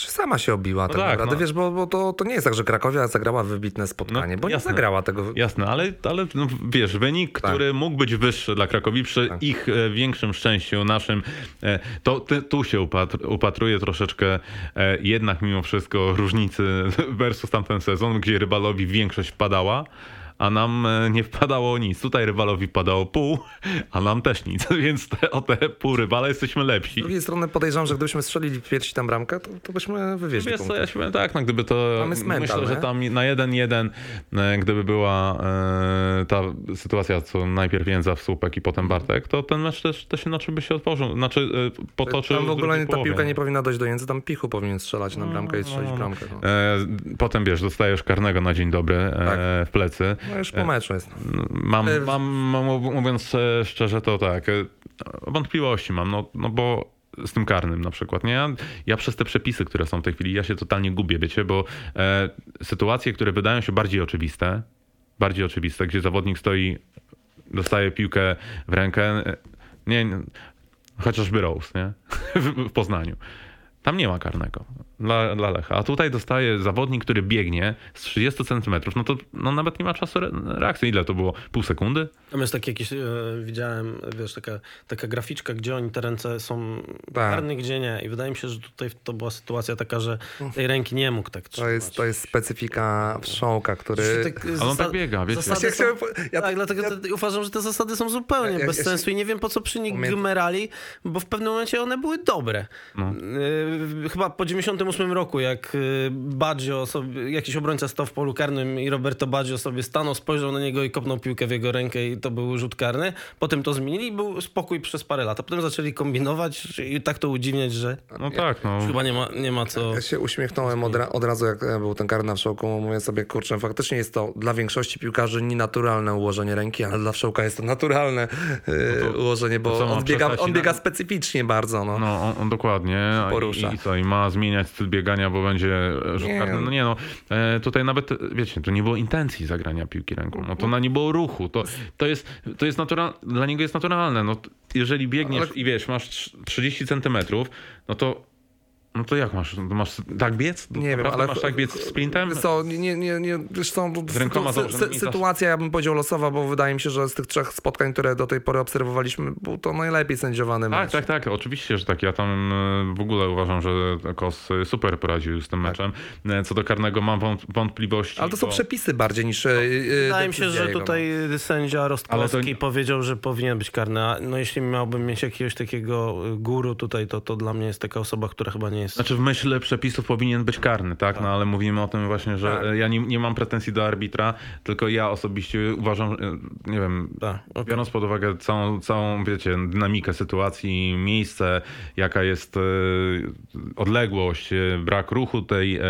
Czy sama się obiła no tak, tak naprawdę, no. wiesz, bo, bo to, to nie jest tak, że Krakowia zagrała wybitne spotkanie, no, bo jasne, nie zagrała tego. Jasne, ale, ale no, wiesz, wynik, tak. który mógł być wyższy dla Krakowi przy tak. ich e, większym szczęściu, naszym, e, to ty, tu się upatr, upatruje troszeczkę e, jednak mimo wszystko różnicy versus tamten sezon, gdzie rywalowi większość wpadała, a nam e, nie wpadało nic. Tutaj rywalowi wpadało pół, a nam też nic, więc te, o te pół rywala jesteśmy lepsi. Z drugiej strony podejrzewam, że gdybyśmy strzelili pierwsi tam bramkę, to, to byśmy wywieźli Wiesz co, ja się tak, no gdyby to... Mental, myślę, nie? że tam na jeden jeden, e, gdyby była e, ta sytuacja, co najpierw Jędza w słupek i potem Bartek, to ten mecz też, też inaczej by się otworzył, znaczy e, potoczył Tam w ogóle ta piłka nie powinna dojść do Jędzy, tam Pichu powinien strzelać na bramkę i strzelić no, no, no. bramkę. No. E, potem wiesz, dostajesz karnego na dzień dobry e, tak. w plecy. No już po meczu jest. Mam, mam, mam, mówiąc szczerze, to tak, e, wątpliwości mam, no, no bo z tym karnym na przykład. Nie? Ja, przez te przepisy, które są w tej chwili, ja się totalnie gubię, wiecie, bo e, sytuacje, które wydają się bardziej oczywiste, bardziej oczywiste, gdzie zawodnik stoi, dostaje piłkę w rękę, e, nie, chociażby Rose, nie? w Poznaniu. Tam nie ma karnego dla, dla Lecha. A tutaj dostaje zawodnik, który biegnie z 30 centymetrów, no to no nawet nie ma czasu reakcji. Ile to było? Pół sekundy? Jest takie jakieś, e, widziałem, wiesz, taka, taka graficzka, gdzie oni te ręce są tak. karne, gdzie nie. I wydaje mi się, że tutaj to była sytuacja taka, że tej ręki nie mógł tak trzymać. To jest, to jest specyfika Wszołka, który... Tak, Ale on tak biega, wiecie. Są, ja, tak, dlatego ja, uważam, że te zasady są zupełnie ja, bez ja, sensu i nie wiem, po co przy nich gmerali, bo w pewnym momencie one były dobre. No. E, chyba po 90 2008 roku, jak y, Baggio, sobie, jakiś obrońca stał w polu karnym i Roberto Baggio sobie stanął, spojrzał na niego i kopnął piłkę w jego rękę i to był rzut karny. Potem to zmienili i był spokój przez parę lat. A potem zaczęli kombinować i tak to udziwniać, że no tak, no. chyba nie ma, nie ma co... Ja się uśmiechnąłem od, ra od razu, jak był ten karny na wszołku. Mówię sobie, kurczę, faktycznie jest to dla większości piłkarzy nienaturalne ułożenie ręki, ale dla wszołka jest to naturalne no to, ułożenie, bo on biega, on biega specyficznie bardzo. No, no on, on dokładnie. Porusza. I, i, co, I ma zmieniać styl biegania, bo będzie rzut karny. No nie no, e, tutaj nawet, wiecie, to nie było intencji zagrania piłki ręką. No to na nie było ruchu. To, to jest, to jest naturalne, dla niego jest naturalne. No, jeżeli biegniesz Ale... i wiesz, masz 30 centymetrów, no to No to jak masz? Masz tak biec? Nie wiem, ale... masz tak biec sprintem? Co, nie, nie, nie, co, Z rękoma sy- sy- sytuacja, ja bym powiedział losowa, bo wydaje mi się, że z tych trzech spotkań, które do tej pory obserwowaliśmy, był to najlepiej sędziowany Tak, mecz. tak, tak, oczywiście, że tak. Ja tam e, w ogóle uważam, że Kos super poradził z tym meczem. E, Co do karnego mam wąt- wątpliwości. Tak. Ale to są bo- przepisy bardziej niż e, Wydaje mi się, że jego, tutaj sędzia Rostkowski to- powiedział, że powinien być karny. A no jeśli miałbym mieć jakiegoś takiego guru tutaj, to, to dla mnie jest taka osoba, która chyba nie jest... Znaczy w myśl przepisów powinien być karny, tak? No ale mówimy o tym właśnie, że Tak. ja nie, nie mam pretensji do arbitra, tylko ja osobiście uważam, e, nie wiem, Tak, okej. biorąc pod uwagę całą, całą, wiecie, dynamikę sytuacji, miejsce, jaka jest e, odległość, e, brak ruchu tej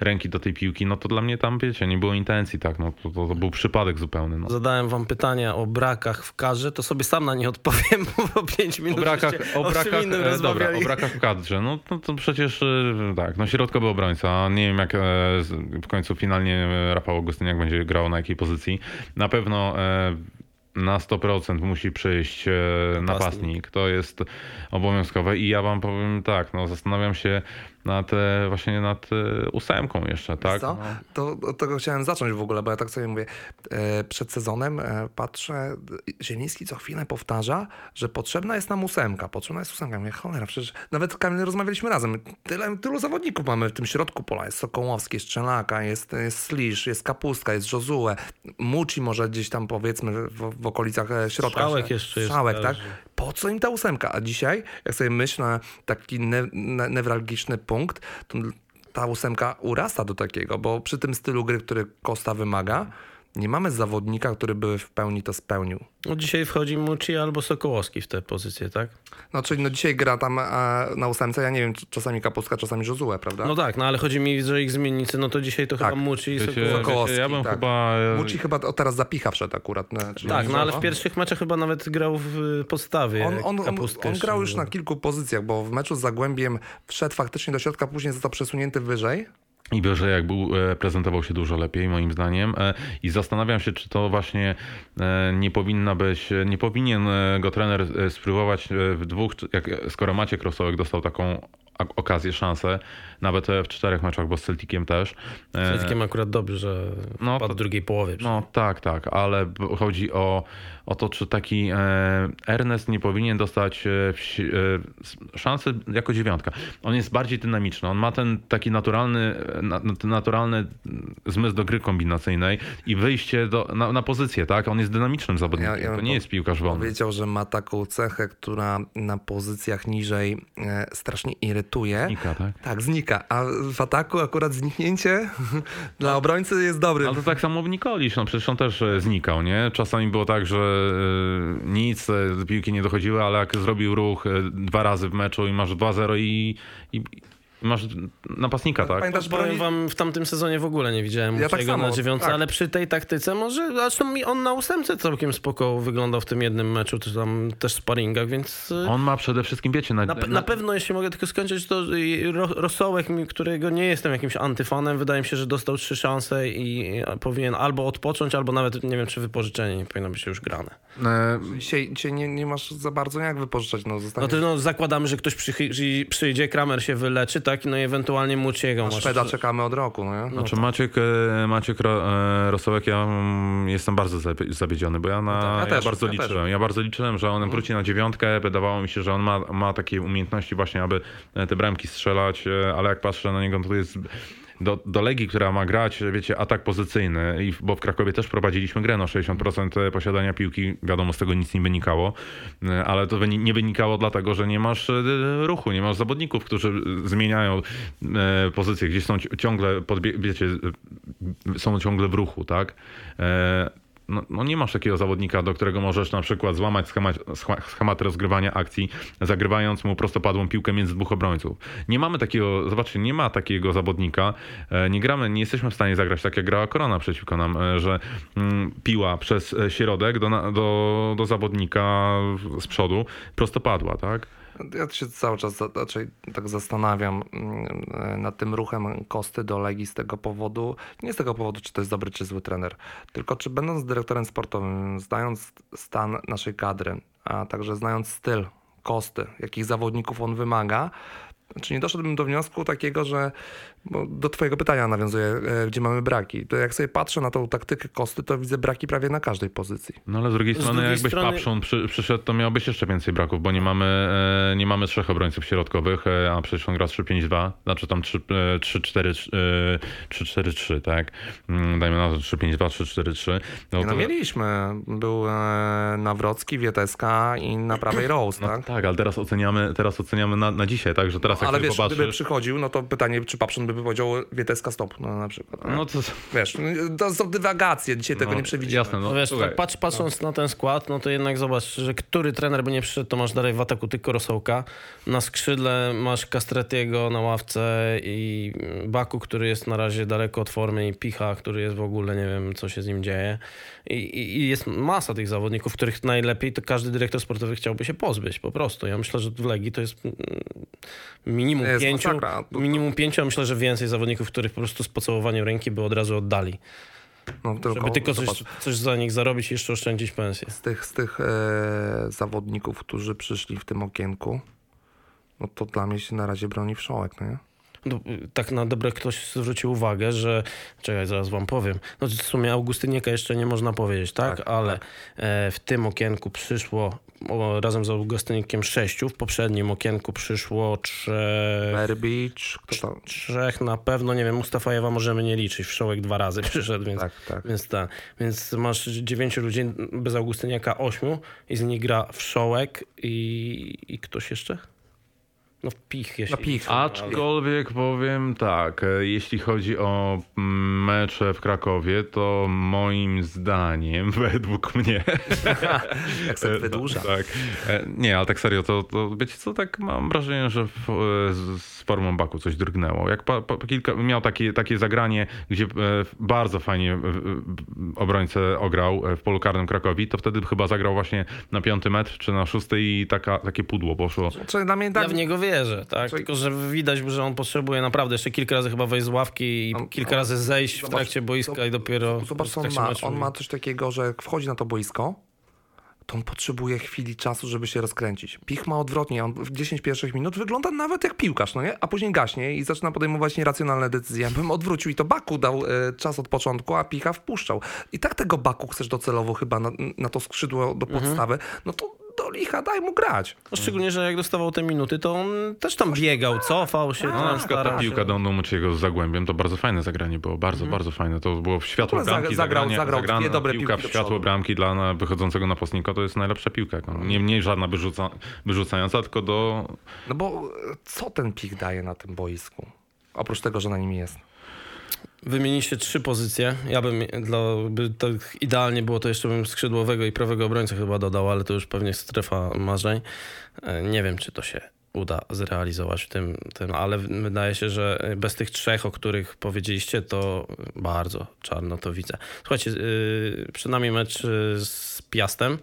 ręki do tej piłki, no to dla mnie tam, wiecie, nie było intencji, tak? No to, to, to był przypadek zupełny. No. Zadałem wam pytania o brakach w karze, to sobie sam na nie odpowiem, bo 5 minut O brakach, o brakach, e, dobra, o brakach w kadrze. No to, to przecież e, tak, no środkowy obrońca. Nie wiem jak e, w końcu finalnie e, Rafał Augustyniak będzie grał na jakiej pozycji. Na pewno e, na 100% musi przyjść e, napastnik. To jest obowiązkowe i ja wam powiem tak, no zastanawiam się nad e, właśnie nad e, ósemką jeszcze, tak? Co? No. To od tego chciałem zacząć w ogóle, bo ja tak sobie mówię, e, przed sezonem patrzę, Zieliński co chwilę powtarza, że potrzebna jest nam ósemka, potrzebna jest ósemka. Ja Mówię, cholera, przecież nawet Kamil rozmawialiśmy razem. Tyle, tylu zawodników mamy w tym środku pola. Jest Sokołowski, jest Strzelaka, jest, jest Slisz, jest Kapustka, jest Josue, Muci może gdzieś tam powiedzmy w, w okolicach środka. Strzałek jeszcze jest, Strzałek, tak? Po co im ta ósemka? A dzisiaj, jak sobie myślę, taki ne, ne, newralgiczny punkt, to ta ósemka urasta do takiego, bo przy tym stylu gry, który Costa wymaga, nie mamy zawodnika, który by w pełni to spełnił. No dzisiaj wchodzi Muci albo Sokołowski w tę pozycję, tak? No czyli no dzisiaj gra tam e, na ósemce, ja nie wiem, czasami Kapustka, czasami Josue, prawda? No tak, no ale chodzi mi, że ich zmiennicy, no to dzisiaj to Tak. chyba Muci i Wiecie, Sokołowski. Wiecie, ja bym tak. chyba... e, Muci chyba o, teraz zapicha wszedł akurat. czyli Tak, no ale w pierwszych meczach chyba nawet grał w y, podstawie. On, on, on, on grał już na kilku pozycjach, bo w meczu z Zagłębiem wszedł faktycznie do środka, później został przesunięty wyżej. I Bierze jak był, e, prezentował się dużo lepiej moim zdaniem. E, i zastanawiam się, czy to właśnie e, nie powinna być, nie powinien go trener spróbować w dwóch, jak, skoro Maciek Rosołek dostał taką okazję, szansę, nawet e, w czterech meczach, bo z Celticiem też. E, Celticiem akurat dobrze, że No, w drugiej połowie. No tak, tak, ale chodzi o, o to, czy taki e, Ernest nie powinien dostać e, e, szansy jako dziewiątka. On jest bardziej dynamiczny, on ma ten taki naturalny, na, ten naturalny zmysł do gry kombinacyjnej i wyjście do, na, na pozycję, tak? On jest dynamicznym zawodnikiem, Ja- ja to nie jest piłkarz wolny. Powiedział, że ma taką cechę, która na pozycjach niżej e, strasznie irytuje. Znika, tak? Tak, znika. A w ataku akurat zniknięcie dla obrońcy jest dobry. Ale to tak samo w Nikolisz, no przecież on też e, znikał, nie? Czasami było tak, że e, nic, e, piłki nie dochodziły, ale jak zrobił ruch dwa razy w meczu i masz 2-0 i, i, i masz napastnika, tak? Pamiętasz, Powiem broni... wam, w tamtym sezonie w ogóle nie widziałem Ja tak samo, na dziewiątce, tak. ale przy tej taktyce może, zresztą mi on na ósemce całkiem spoko wyglądał w tym jednym meczu, czy tam też sparingach, więc... y, On ma przede wszystkim, wiecie, na, Na, na pewno, jeśli mogę tylko skończyć, to y, Ro, Rosołek, którego nie jestem jakimś antyfanem, wydaje mi się, że dostał trzy szanse i y, powinien albo odpocząć, albo nawet, nie wiem, czy wypożyczenie nie powinno być już grane. e, Dzisiaj, dzisiaj nie, nie masz za bardzo jak wypożyczać. No, No zostanie... to no, zakładamy, że ktoś przychy- przyjdzie, Kramer się wyleczy, tak, no i ewentualnie Muciego. Na Szweda czekamy od roku, no? Znaczy Maciek, e, Maciek Ro, e, Rosołek, ja jestem bardzo zawiedziony, bo ja, na, tak, ja ja też, bardzo ja też. liczyłem. Ja bardzo liczyłem, że on wróci na dziewiątkę. Wydawało mi się, że on ma, ma takie umiejętności właśnie, aby e, te bramki strzelać, e, ale jak patrzę na niego, to jest do, do Legii, która ma grać, wiecie, atak pozycyjny, i, bo w Krakowie też prowadziliśmy grę, no 60% posiadania piłki, wiadomo, z tego nic nie wynikało, e, ale to nie wynikało dlatego, że nie masz e, ruchu, nie masz zawodników, którzy zmieniają e, pozycję, gdzieś są ci- ciągle, podbie- wiecie, e, są ciągle w ruchu, tak? No, no nie masz takiego zawodnika, do którego możesz na przykład złamać schemat, schema- schemat rozgrywania akcji, zagrywając mu prostopadłą piłkę między dwóch obrońców. Nie mamy takiego, zobaczcie, nie ma takiego zawodnika, e, nie gramy, nie jesteśmy w stanie zagrać tak jak grała Korona przeciwko nam, e, że mm, piła przez e, środek do, do, do zawodnika z przodu prostopadła, tak? Ja się cały czas za- raczej tak zastanawiam mm, nad tym ruchem Kosty do Legii z tego powodu, nie z tego powodu, czy to jest dobry, czy zły trener, tylko czy będąc dyrektorem sportowym, znając stan naszej kadry, a także znając styl Kosty, jakich zawodników on wymaga, Znaczy nie doszedłbym do wniosku takiego, że bo do twojego pytania nawiązuję, e, gdzie mamy braki. To jak sobie patrzę na tą taktykę Kosty, to widzę braki prawie na każdej pozycji. No ale z drugiej Z strony, drugiej jakbyś strony- Papszun przy, przyszedł, to miałbyś jeszcze więcej braków, bo nie mamy, e, nie mamy trzech obrońców środkowych, e, a przecież on gra 3-5-2, znaczy tam 3-4-3, tak? Mm, Dajmy na to 3-5-2, 3-4-3. No, no to- mieliśmy. Był Nawrocki, Wieteska i na prawej Rose, no, tak? tak, ale teraz oceniamy, teraz oceniamy na, na dzisiaj, tak? Że teraz jak Ale wiesz, gdyby popatrzysz... przychodził, no to pytanie, czy Papszun by powiedział Wieteska stop, no na przykład. No to... Wiesz, to są dywagacje, dzisiaj tego no, nie przewidzimy. Jasne, no, No wiesz, tak patrz, patrząc na ten skład, no to jednak zobacz, że który trener by nie przyszedł, to masz dalej w ataku tylko Rosołka. Na skrzydle masz Castretiego na ławce i Baku, który jest na razie daleko od formy i Picha, który jest w ogóle, nie wiem, co się z nim dzieje. I, i, i jest masa tych zawodników, których najlepiej to każdy dyrektor sportowy chciałby się pozbyć, po prostu. Ja myślę, że w Legii to jest mm, minimum Jest pięciu, masakra. Minimum pięciu, a myślę, że więcej zawodników, których po prostu z pocałowaniem ręki by od razu oddali. No, Żeby tylko coś, coś za nich zarobić i jeszcze oszczędzić pensję. z tych, z tych e, zawodników, którzy przyszli w tym okienku, no to dla mnie się na razie broni wszołek, no nie? No, y, tak na dobre ktoś zwrócił uwagę, że. Czekaj, zaraz wam powiem. No, w sumie Augustynieka jeszcze nie można powiedzieć, tak? Tak, Ale E, w tym okienku przyszło razem z Augustynikiem sześciu. W poprzednim okienku przyszło trze... Berbicz, trzech na pewno. Nie wiem, Mustafajewa możemy nie liczyć. Wszołek dwa razy przyszedł, więc. Tak, tak. Więc, ta, więc masz dziewięciu ludzi, bez Augustyniaka ośmiu i z nich gra Wszołek i, i ktoś jeszcze? No Pich, jeśli... No, Pich. Aczkolwiek powiem tak, e, jeśli chodzi o mm, mecze w Krakowie, to moim zdaniem, według mnie, Jak sobie wydłuża. tak, e, nie, ale tak serio, to, to wiecie co, tak mam wrażenie, że w, e, z formą Baku coś drgnęło. Jak pa, pa, kilka, miał takie, takie zagranie, gdzie e, bardzo fajnie e, e, obrońcę ograł w polu karnym Krakowi, to wtedy chyba zagrał właśnie na piąty metr czy na szósty i taka, takie pudło poszło. Czy dla mnie Ja tak, w niego wierzę, tak? Czyli- Tylko, że widać, że on potrzebuje naprawdę jeszcze kilka razy chyba wejść z ławki i On- kilka on- razy zejść w zobacz, trakcie boiska zobacz- i dopiero Zobacz, w on ma. On ma coś takiego, że jak wchodzi na to boisko, to on potrzebuje chwili czasu, żeby się rozkręcić. Pich ma odwrotnie. On w 10 pierwszych minut wygląda nawet jak piłkarz, no nie? A później gaśnie i zaczyna podejmować nieracjonalne decyzje. Ja bym odwrócił i to Baku dał e, czas od początku, a Picha wpuszczał. I tak tego Baku chcesz docelowo chyba na, na to skrzydło do Mhm. podstawy, no to do licha daj mu grać. No, szczególnie, że jak dostawał te minuty, to on też tam biegał, cofał się, No, na przykład ta piłka do Muciego z Zagłębiem to bardzo fajne zagranie było, bardzo, bardzo fajne. To było w światło bramki, zagrał- zagranie, zagrał zagrana dwie dobre piłka piłki w światło bramki dla na, wychodzącego napastnika to jest najlepsza piłka. No, nie, nie żadna wyrzuca, wyrzucająca, tylko do... No bo e, co ten Pich daje na tym boisku? Oprócz tego, że na nim jest. Wymieniliście trzy pozycje. Ja bym, dla, by tak idealnie było, to jeszcze bym skrzydłowego i prawego obrońcę chyba dodał, ale to już pewnie strefa marzeń. E, Nie wiem, czy to się uda zrealizować w tym, tym, ale wydaje się, że bez tych trzech, o których powiedzieliście, to bardzo czarno to widzę. Słuchajcie, yy, przed nami mecz yy, z Piastem.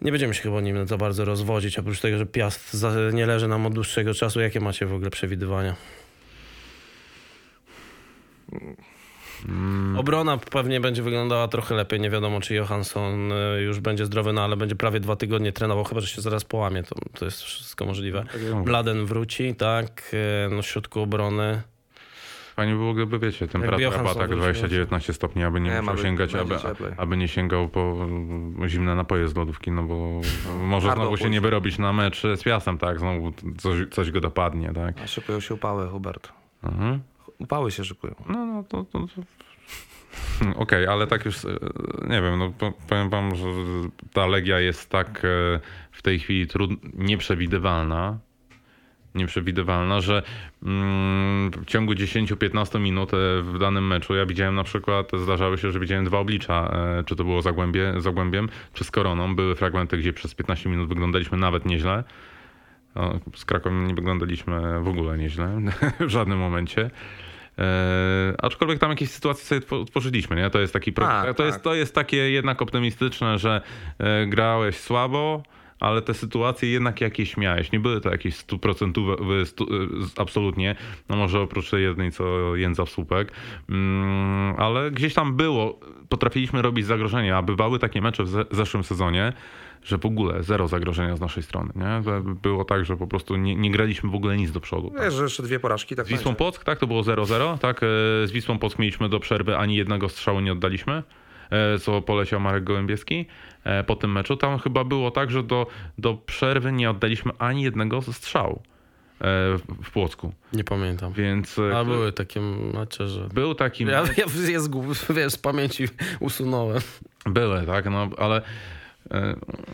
Nie będziemy się chyba nim za bardzo rozwodzić, oprócz tego, że Piast nie leży nam od dłuższego czasu. Jakie macie w ogóle przewidywania? Obrona pewnie będzie wyglądała trochę lepiej. Nie wiadomo, czy Johansson y, już będzie zdrowy, no ale będzie prawie dwa tygodnie trenował, chyba że się zaraz połamie. To, to jest wszystko możliwe. Tak. Bladen wróci, tak, y, no w środku obrony. Fajnie było, gdyby wiecie, temperatura była tak wrócił. 20-19 stopni, aby nie, Nie, musiał być- sięgać, aby, aby nie sięgał po mm, zimne napoje z lodówki, no bo może Hardo znowu się nie wyrobić na mecz z Piasem, tak? Znowu coś, coś go dopadnie, tak? A szykują się upały, Hubert. Mhm. Upały się szykują. No, no to. to, to... Okej, ale tak już e, nie wiem, no po- powiem wam, że ta legia jest tak e, w tej chwili trud... nieprzewidywalna. Nieprzewidywalna, że mm, w ciągu 10-15 minut e, w danym meczu ja widziałem na przykład, zdarzały się, że widziałem dwa oblicza, czy to było Zagłębie, Zagłębiem, czy z Koroną. Były fragmenty, gdzie przez 15 minut wyglądaliśmy nawet nieźle. Z Krakowem nie wyglądaliśmy w ogóle nieźle w żadnym momencie. E, aczkolwiek tam jakieś sytuacje sobie tworzyliśmy, nie? To jest taki pro... Tak, to, tak. jest, to jest takie jednak optymistyczne, że e, grałeś słabo, ale te sytuacje jednak jakieś miałeś. Nie były to jakieś stuprocentowe, stu, e, absolutnie, no może oprócz tej jednej, co Jędza w słupek, mm, ale gdzieś tam było, potrafiliśmy robić zagrożenia, a bywały takie mecze w ze- zeszłym sezonie, że w ogóle zero zagrożenia z naszej strony. Nie? Było tak, że po prostu nie, nie graliśmy w ogóle nic do przodu. Tak? Wiesz, że jeszcze dwie porażki, tak Z Wisłą. Płock, tak? To było 0-0, tak? E, Z Wisłą Płock mieliśmy do przerwy, ani jednego strzału nie oddaliśmy, e, co poleciał Marek Gołębieski e, po tym meczu. Tam chyba było tak, że do, do przerwy nie oddaliśmy ani jednego strzału w- Płocku. Nie pamiętam. Więc A były takie mecze, że... był taki Ja, mecz, ja, ja z, wiesz, z pamięci usunąłem. były, tak? No, ale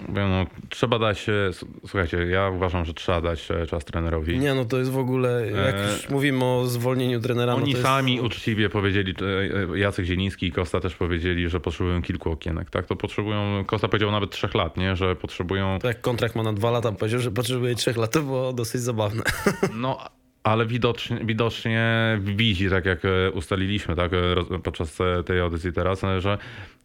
no, trzeba dać, e, słuchajcie, ja uważam, że trzeba dać e, czas trenerowi. Nie, no to jest w ogóle, jak E, już mówimy o zwolnieniu trenera, no Oni to jest... sami uczciwie powiedzieli, e, Jacek Zieliński i Kosta też powiedzieli, że potrzebują kilku okienek, tak? To potrzebują, Kosta powiedział nawet trzech lat, nie? Że potrzebują, Tak, kontrakt ma na dwa lata, powiedział, że potrzebuje trzech lat, to było dosyć zabawne. no... Ale widocznie, widocznie widzi, tak jak e, ustaliliśmy tak, e, podczas e, tej audycji teraz, że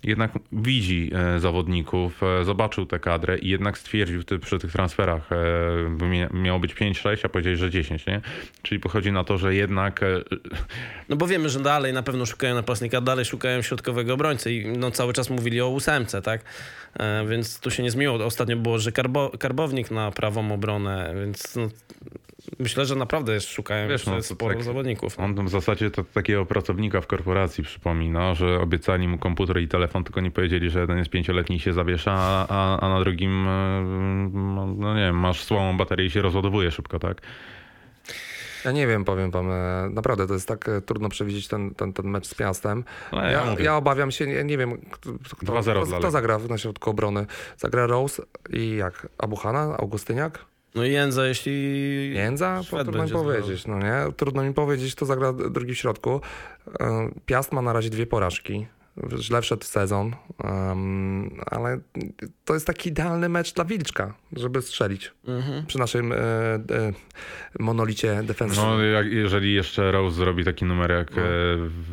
jednak widzi zawodników, zobaczył tę kadrę i jednak stwierdził ty, przy tych transferach, miało być 5-6, a powiedzieli, że 10, nie? Czyli pochodzi na to, że jednak No bo wiemy, że dalej na pewno szukają napastnika, dalej szukają środkowego obrońcy i no cały czas mówili o ósemce, tak? Więc tu się nie zmieniło. Ostatnio było, że karbo, karbownik na prawą obronę, więc no, myślę, że naprawdę szukają Wiesz, no, sporo tak- zawodników. No. On w zasadzie to takiego pracownika w korporacji przypomina, że obiecali mu komputer i telefon, tylko nie powiedzieli, że jeden jest pięcioletni i się zawiesza, a, a, a na drugim, e, no nie wiem, masz słabą baterię i się rozładowuje szybko, tak? Ja nie wiem, powiem wam, e, naprawdę to jest tak e, trudno przewidzieć ten, ten, ten mecz z Piastem. No, ja ja, ja obawiam się, nie, nie wiem, kto, 2-0 kto, kto zagra na środku obrony. Zagra Rose i jak? Abuchana? Augustyniak? No i Jędza, jeśli... Jędza? To trudno mi powiedzieć, no nie? Trudno mi powiedzieć, kto zagra drugi w środku. E, Piast ma na razie dwie porażki. Źle wszedł sezon, em, ale to jest taki idealny mecz dla Wilczka, żeby strzelić Mhm. przy naszym e, e, monolicie defensywnym. No, jak, jeżeli jeszcze Rose zrobi taki numer jak No. e,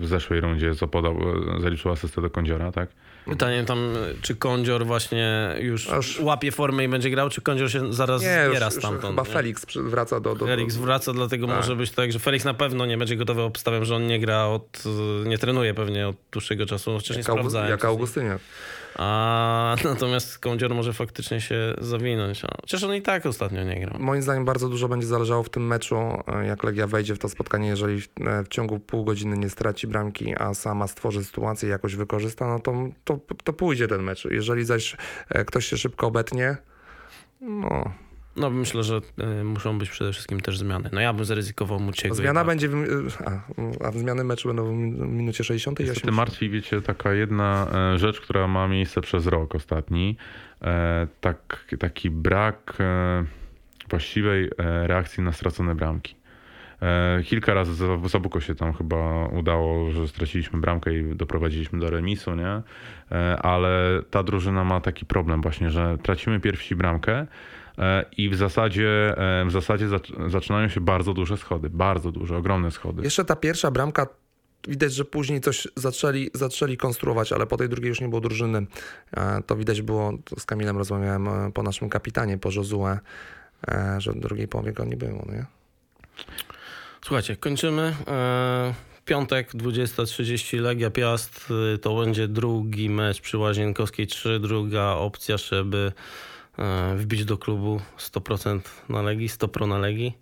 w zeszłej rundzie, co podał, e, zaliczył asystę do Kądziora, tak? Pytanie tam, czy Kądzior właśnie już Aż- łapie formę i będzie grał, czy Kądzior się zaraz Nie, już, zbiera już stamtąd? chyba nie? Felix wraca do... do, Felix wraca, dlatego Tak. może być tak, że Felix na pewno nie będzie gotowy. Obstawiam, że on nie gra od, nie trenuje pewnie od dłuższego czasu. No, Wcześniej jak, sprawdzałem. jak Augustyniak. A natomiast Kądzior może faktycznie się zawinąć. No. Chociaż on i tak ostatnio nie grał. Moim zdaniem bardzo dużo będzie zależało w tym meczu, e, jak Legia wejdzie w to spotkanie, jeżeli w, e, w ciągu pół godziny nie straci bramki, a sama stworzy sytuację i jakoś wykorzysta, no to, to, to pójdzie ten mecz. Jeżeli zaś e, ktoś się szybko obetnie, no, No myślę, że y, muszą być przede wszystkim też zmiany. No ja bym zaryzykował Muciego. zmiana i- będzie, w, a, a zmiany meczu będą w min- minucie 60 i Niestety 80. martwi, wiecie, taka jedna e, rzecz, która ma miejsce przez rok ostatni. E, tak, taki brak e, właściwej e, reakcji na stracone bramki. E, kilka razy za, Zabuko się tam chyba udało, że straciliśmy bramkę i doprowadziliśmy do remisu, nie? Ale ta drużyna ma taki problem właśnie, że tracimy pierwsi bramkę i w zasadzie, e, w zasadzie zac- zaczynają się bardzo duże schody, bardzo duże, ogromne schody. Jeszcze ta pierwsza bramka, widać, że później coś zaczęli, zaczęli konstruować, ale po tej drugiej już nie było drużyny. E, To widać było, to z Kamilem rozmawiałem e, po naszym kapitanie, po Josue, e, że w drugiej połowie go nie było, nie? Słuchajcie, kończymy. E, Piątek, 20.30 Legia Piast. To będzie drugi mecz przy Łazienkowskiej 3. Druga opcja, żeby e, wbić do klubu 100% na Legii, 100 pro na Legii.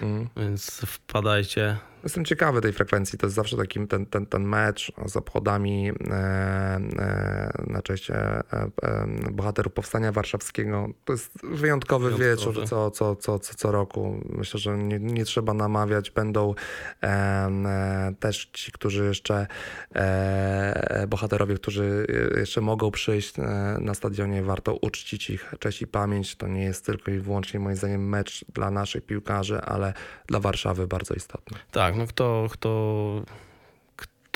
Mhm. Więc wpadajcie. Jestem ciekawy tej frekwencji. To jest zawsze taki ten, ten, ten mecz z obchodami e, e, na cześć e, e, bohaterów Powstania Warszawskiego. To jest wyjątkowy, Wyjątkowy. wieczór co, co, co, co, co roku. Myślę, że nie, nie trzeba namawiać. Będą e, e, też ci, którzy jeszcze e, bohaterowie, którzy jeszcze mogą przyjść e, na stadionie. Warto uczcić ich cześć i pamięć. To nie jest tylko i wyłącznie moim zdaniem mecz dla naszych piłkarzy, ale dla Warszawy bardzo istotny. Tak, no kto, kto,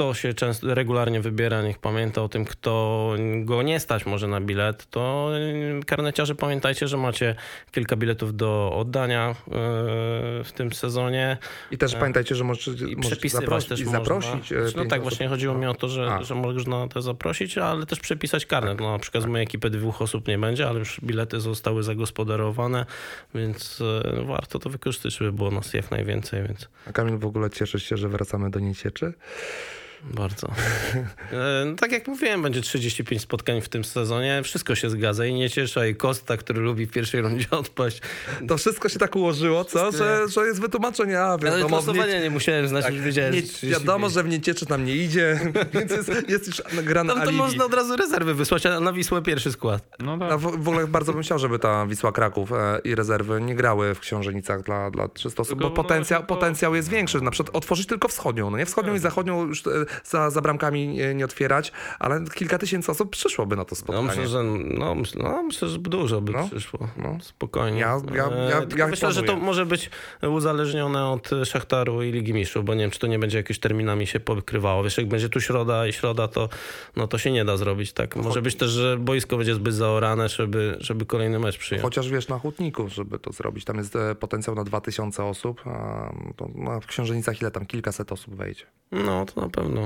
kto się często, regularnie wybiera, niech pamięta o tym, kto go nie stać może na bilet, to y, karneciarze pamiętajcie, że macie kilka biletów do oddania y, w tym sezonie. I też pamiętajcie, że możecie, I możecie zaprosić, też i zaprosić. e, No tak, właśnie chodziło mi o to, że, A. że można te zaprosić, ale też przepisać karnet. No, na przykład z mojej ekipy dwóch osób nie będzie, ale już bilety zostały zagospodarowane, więc y, warto to wykorzystać, żeby było nas jak najwięcej, więc A Kamil w ogóle cieszy się, że wracamy do niecieczy? Bardzo. E, no, tak jak mówiłem, będzie 35 spotkań w tym sezonie. Wszystko się zgadza i nie ciesza. I Kosta, który lubi w pierwszej rundzie odpaść. To wszystko się tak ułożyło, co? Że, że jest wytłumaczenie, a Ale wiadomo, w losowania nie, nie musiałem znać, już wiedziałem. nie, że 35. wiadomo, że w niecieczy tam nie idzie, więc jest, jest już gra na Tam to alibi. można od razu rezerwy wysłać, a na Wisłę pierwszy skład. No tak. w, w ogóle bardzo bym chciał, żeby ta Wisła Kraków e, i rezerwy nie grały w książenicach dla, dla 300 osób, Tylko- bo potencjał, tylko- potencjał jest większy. Na przykład otworzyć tylko wschodnią, no nie? Wschodnią i zachodnią już e, za, za bramkami nie, nie otwierać, ale kilka tysięcy osób przyszłoby na to No spotkanie. myślę, że, no, myślę, no, myślę, że dużo by No, przyszło. no. Spokojnie. Ja- ja- E, ja- tylko ja myślę, że to może być uzależnione od Szachtaru i Ligi Mistrzów, bo nie wiem, czy to nie będzie jakieś terminami się pokrywało. Wiesz, jak będzie tu środa i środa, to, no, to się nie da zrobić tak. Może być też, że boisko będzie zbyt zaorane, żeby, żeby kolejny mecz przyjąć. Chociaż wiesz, na Hutniku, żeby to zrobić. Tam jest e, potencjał na 2000 osób, a to, no, w Książenicach ile tam? Kilkaset osób wejdzie. No, to na pewno.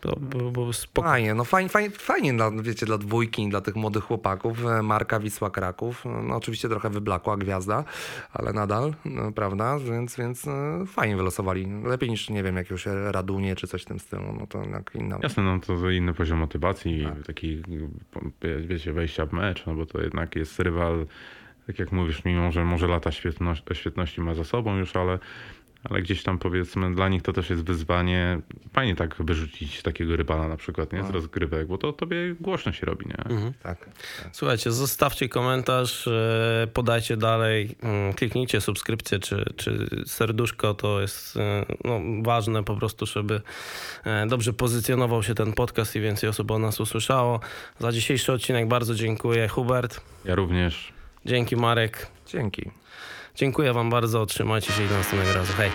To by było spoko. Fajnie, no fajnie, fajnie, fajnie dla, wiecie, dla dwójki, dla tych młodych chłopaków. E, Marka Wisła Kraków, no oczywiście trochę wyblakła gwiazda, ale nadal, no, prawda, więc, więc e, fajnie wylosowali. Lepiej niż, nie wiem, jakiegoś Radunie czy coś w tym stylu, no to jak inna. Jasne, no to inny poziom motywacji, Tak. taki, wie- wiecie, wejścia w mecz, no bo to jednak jest rywal, tak jak mówisz, mimo że może lata świetności, świetności ma za sobą już, ale, ale gdzieś tam powiedzmy dla nich to też jest wyzwanie. Fajnie tak wyrzucić takiego rybala na przykład, nie? Z rozgrywek, bo to tobie głośno się robi, nie? Tak. Słuchajcie, zostawcie komentarz, e, podajcie dalej, mm, kliknijcie subskrypcję czy, czy serduszko, to jest e, no, ważne po prostu, żeby e, dobrze pozycjonował się ten podcast i więcej osób o nas usłyszało. Za dzisiejszy odcinek bardzo dziękuję Hubert, Ja również. dzięki Marek, Dzięki. Dziękuję wam bardzo, trzymajcie się i do następnego razu, hej.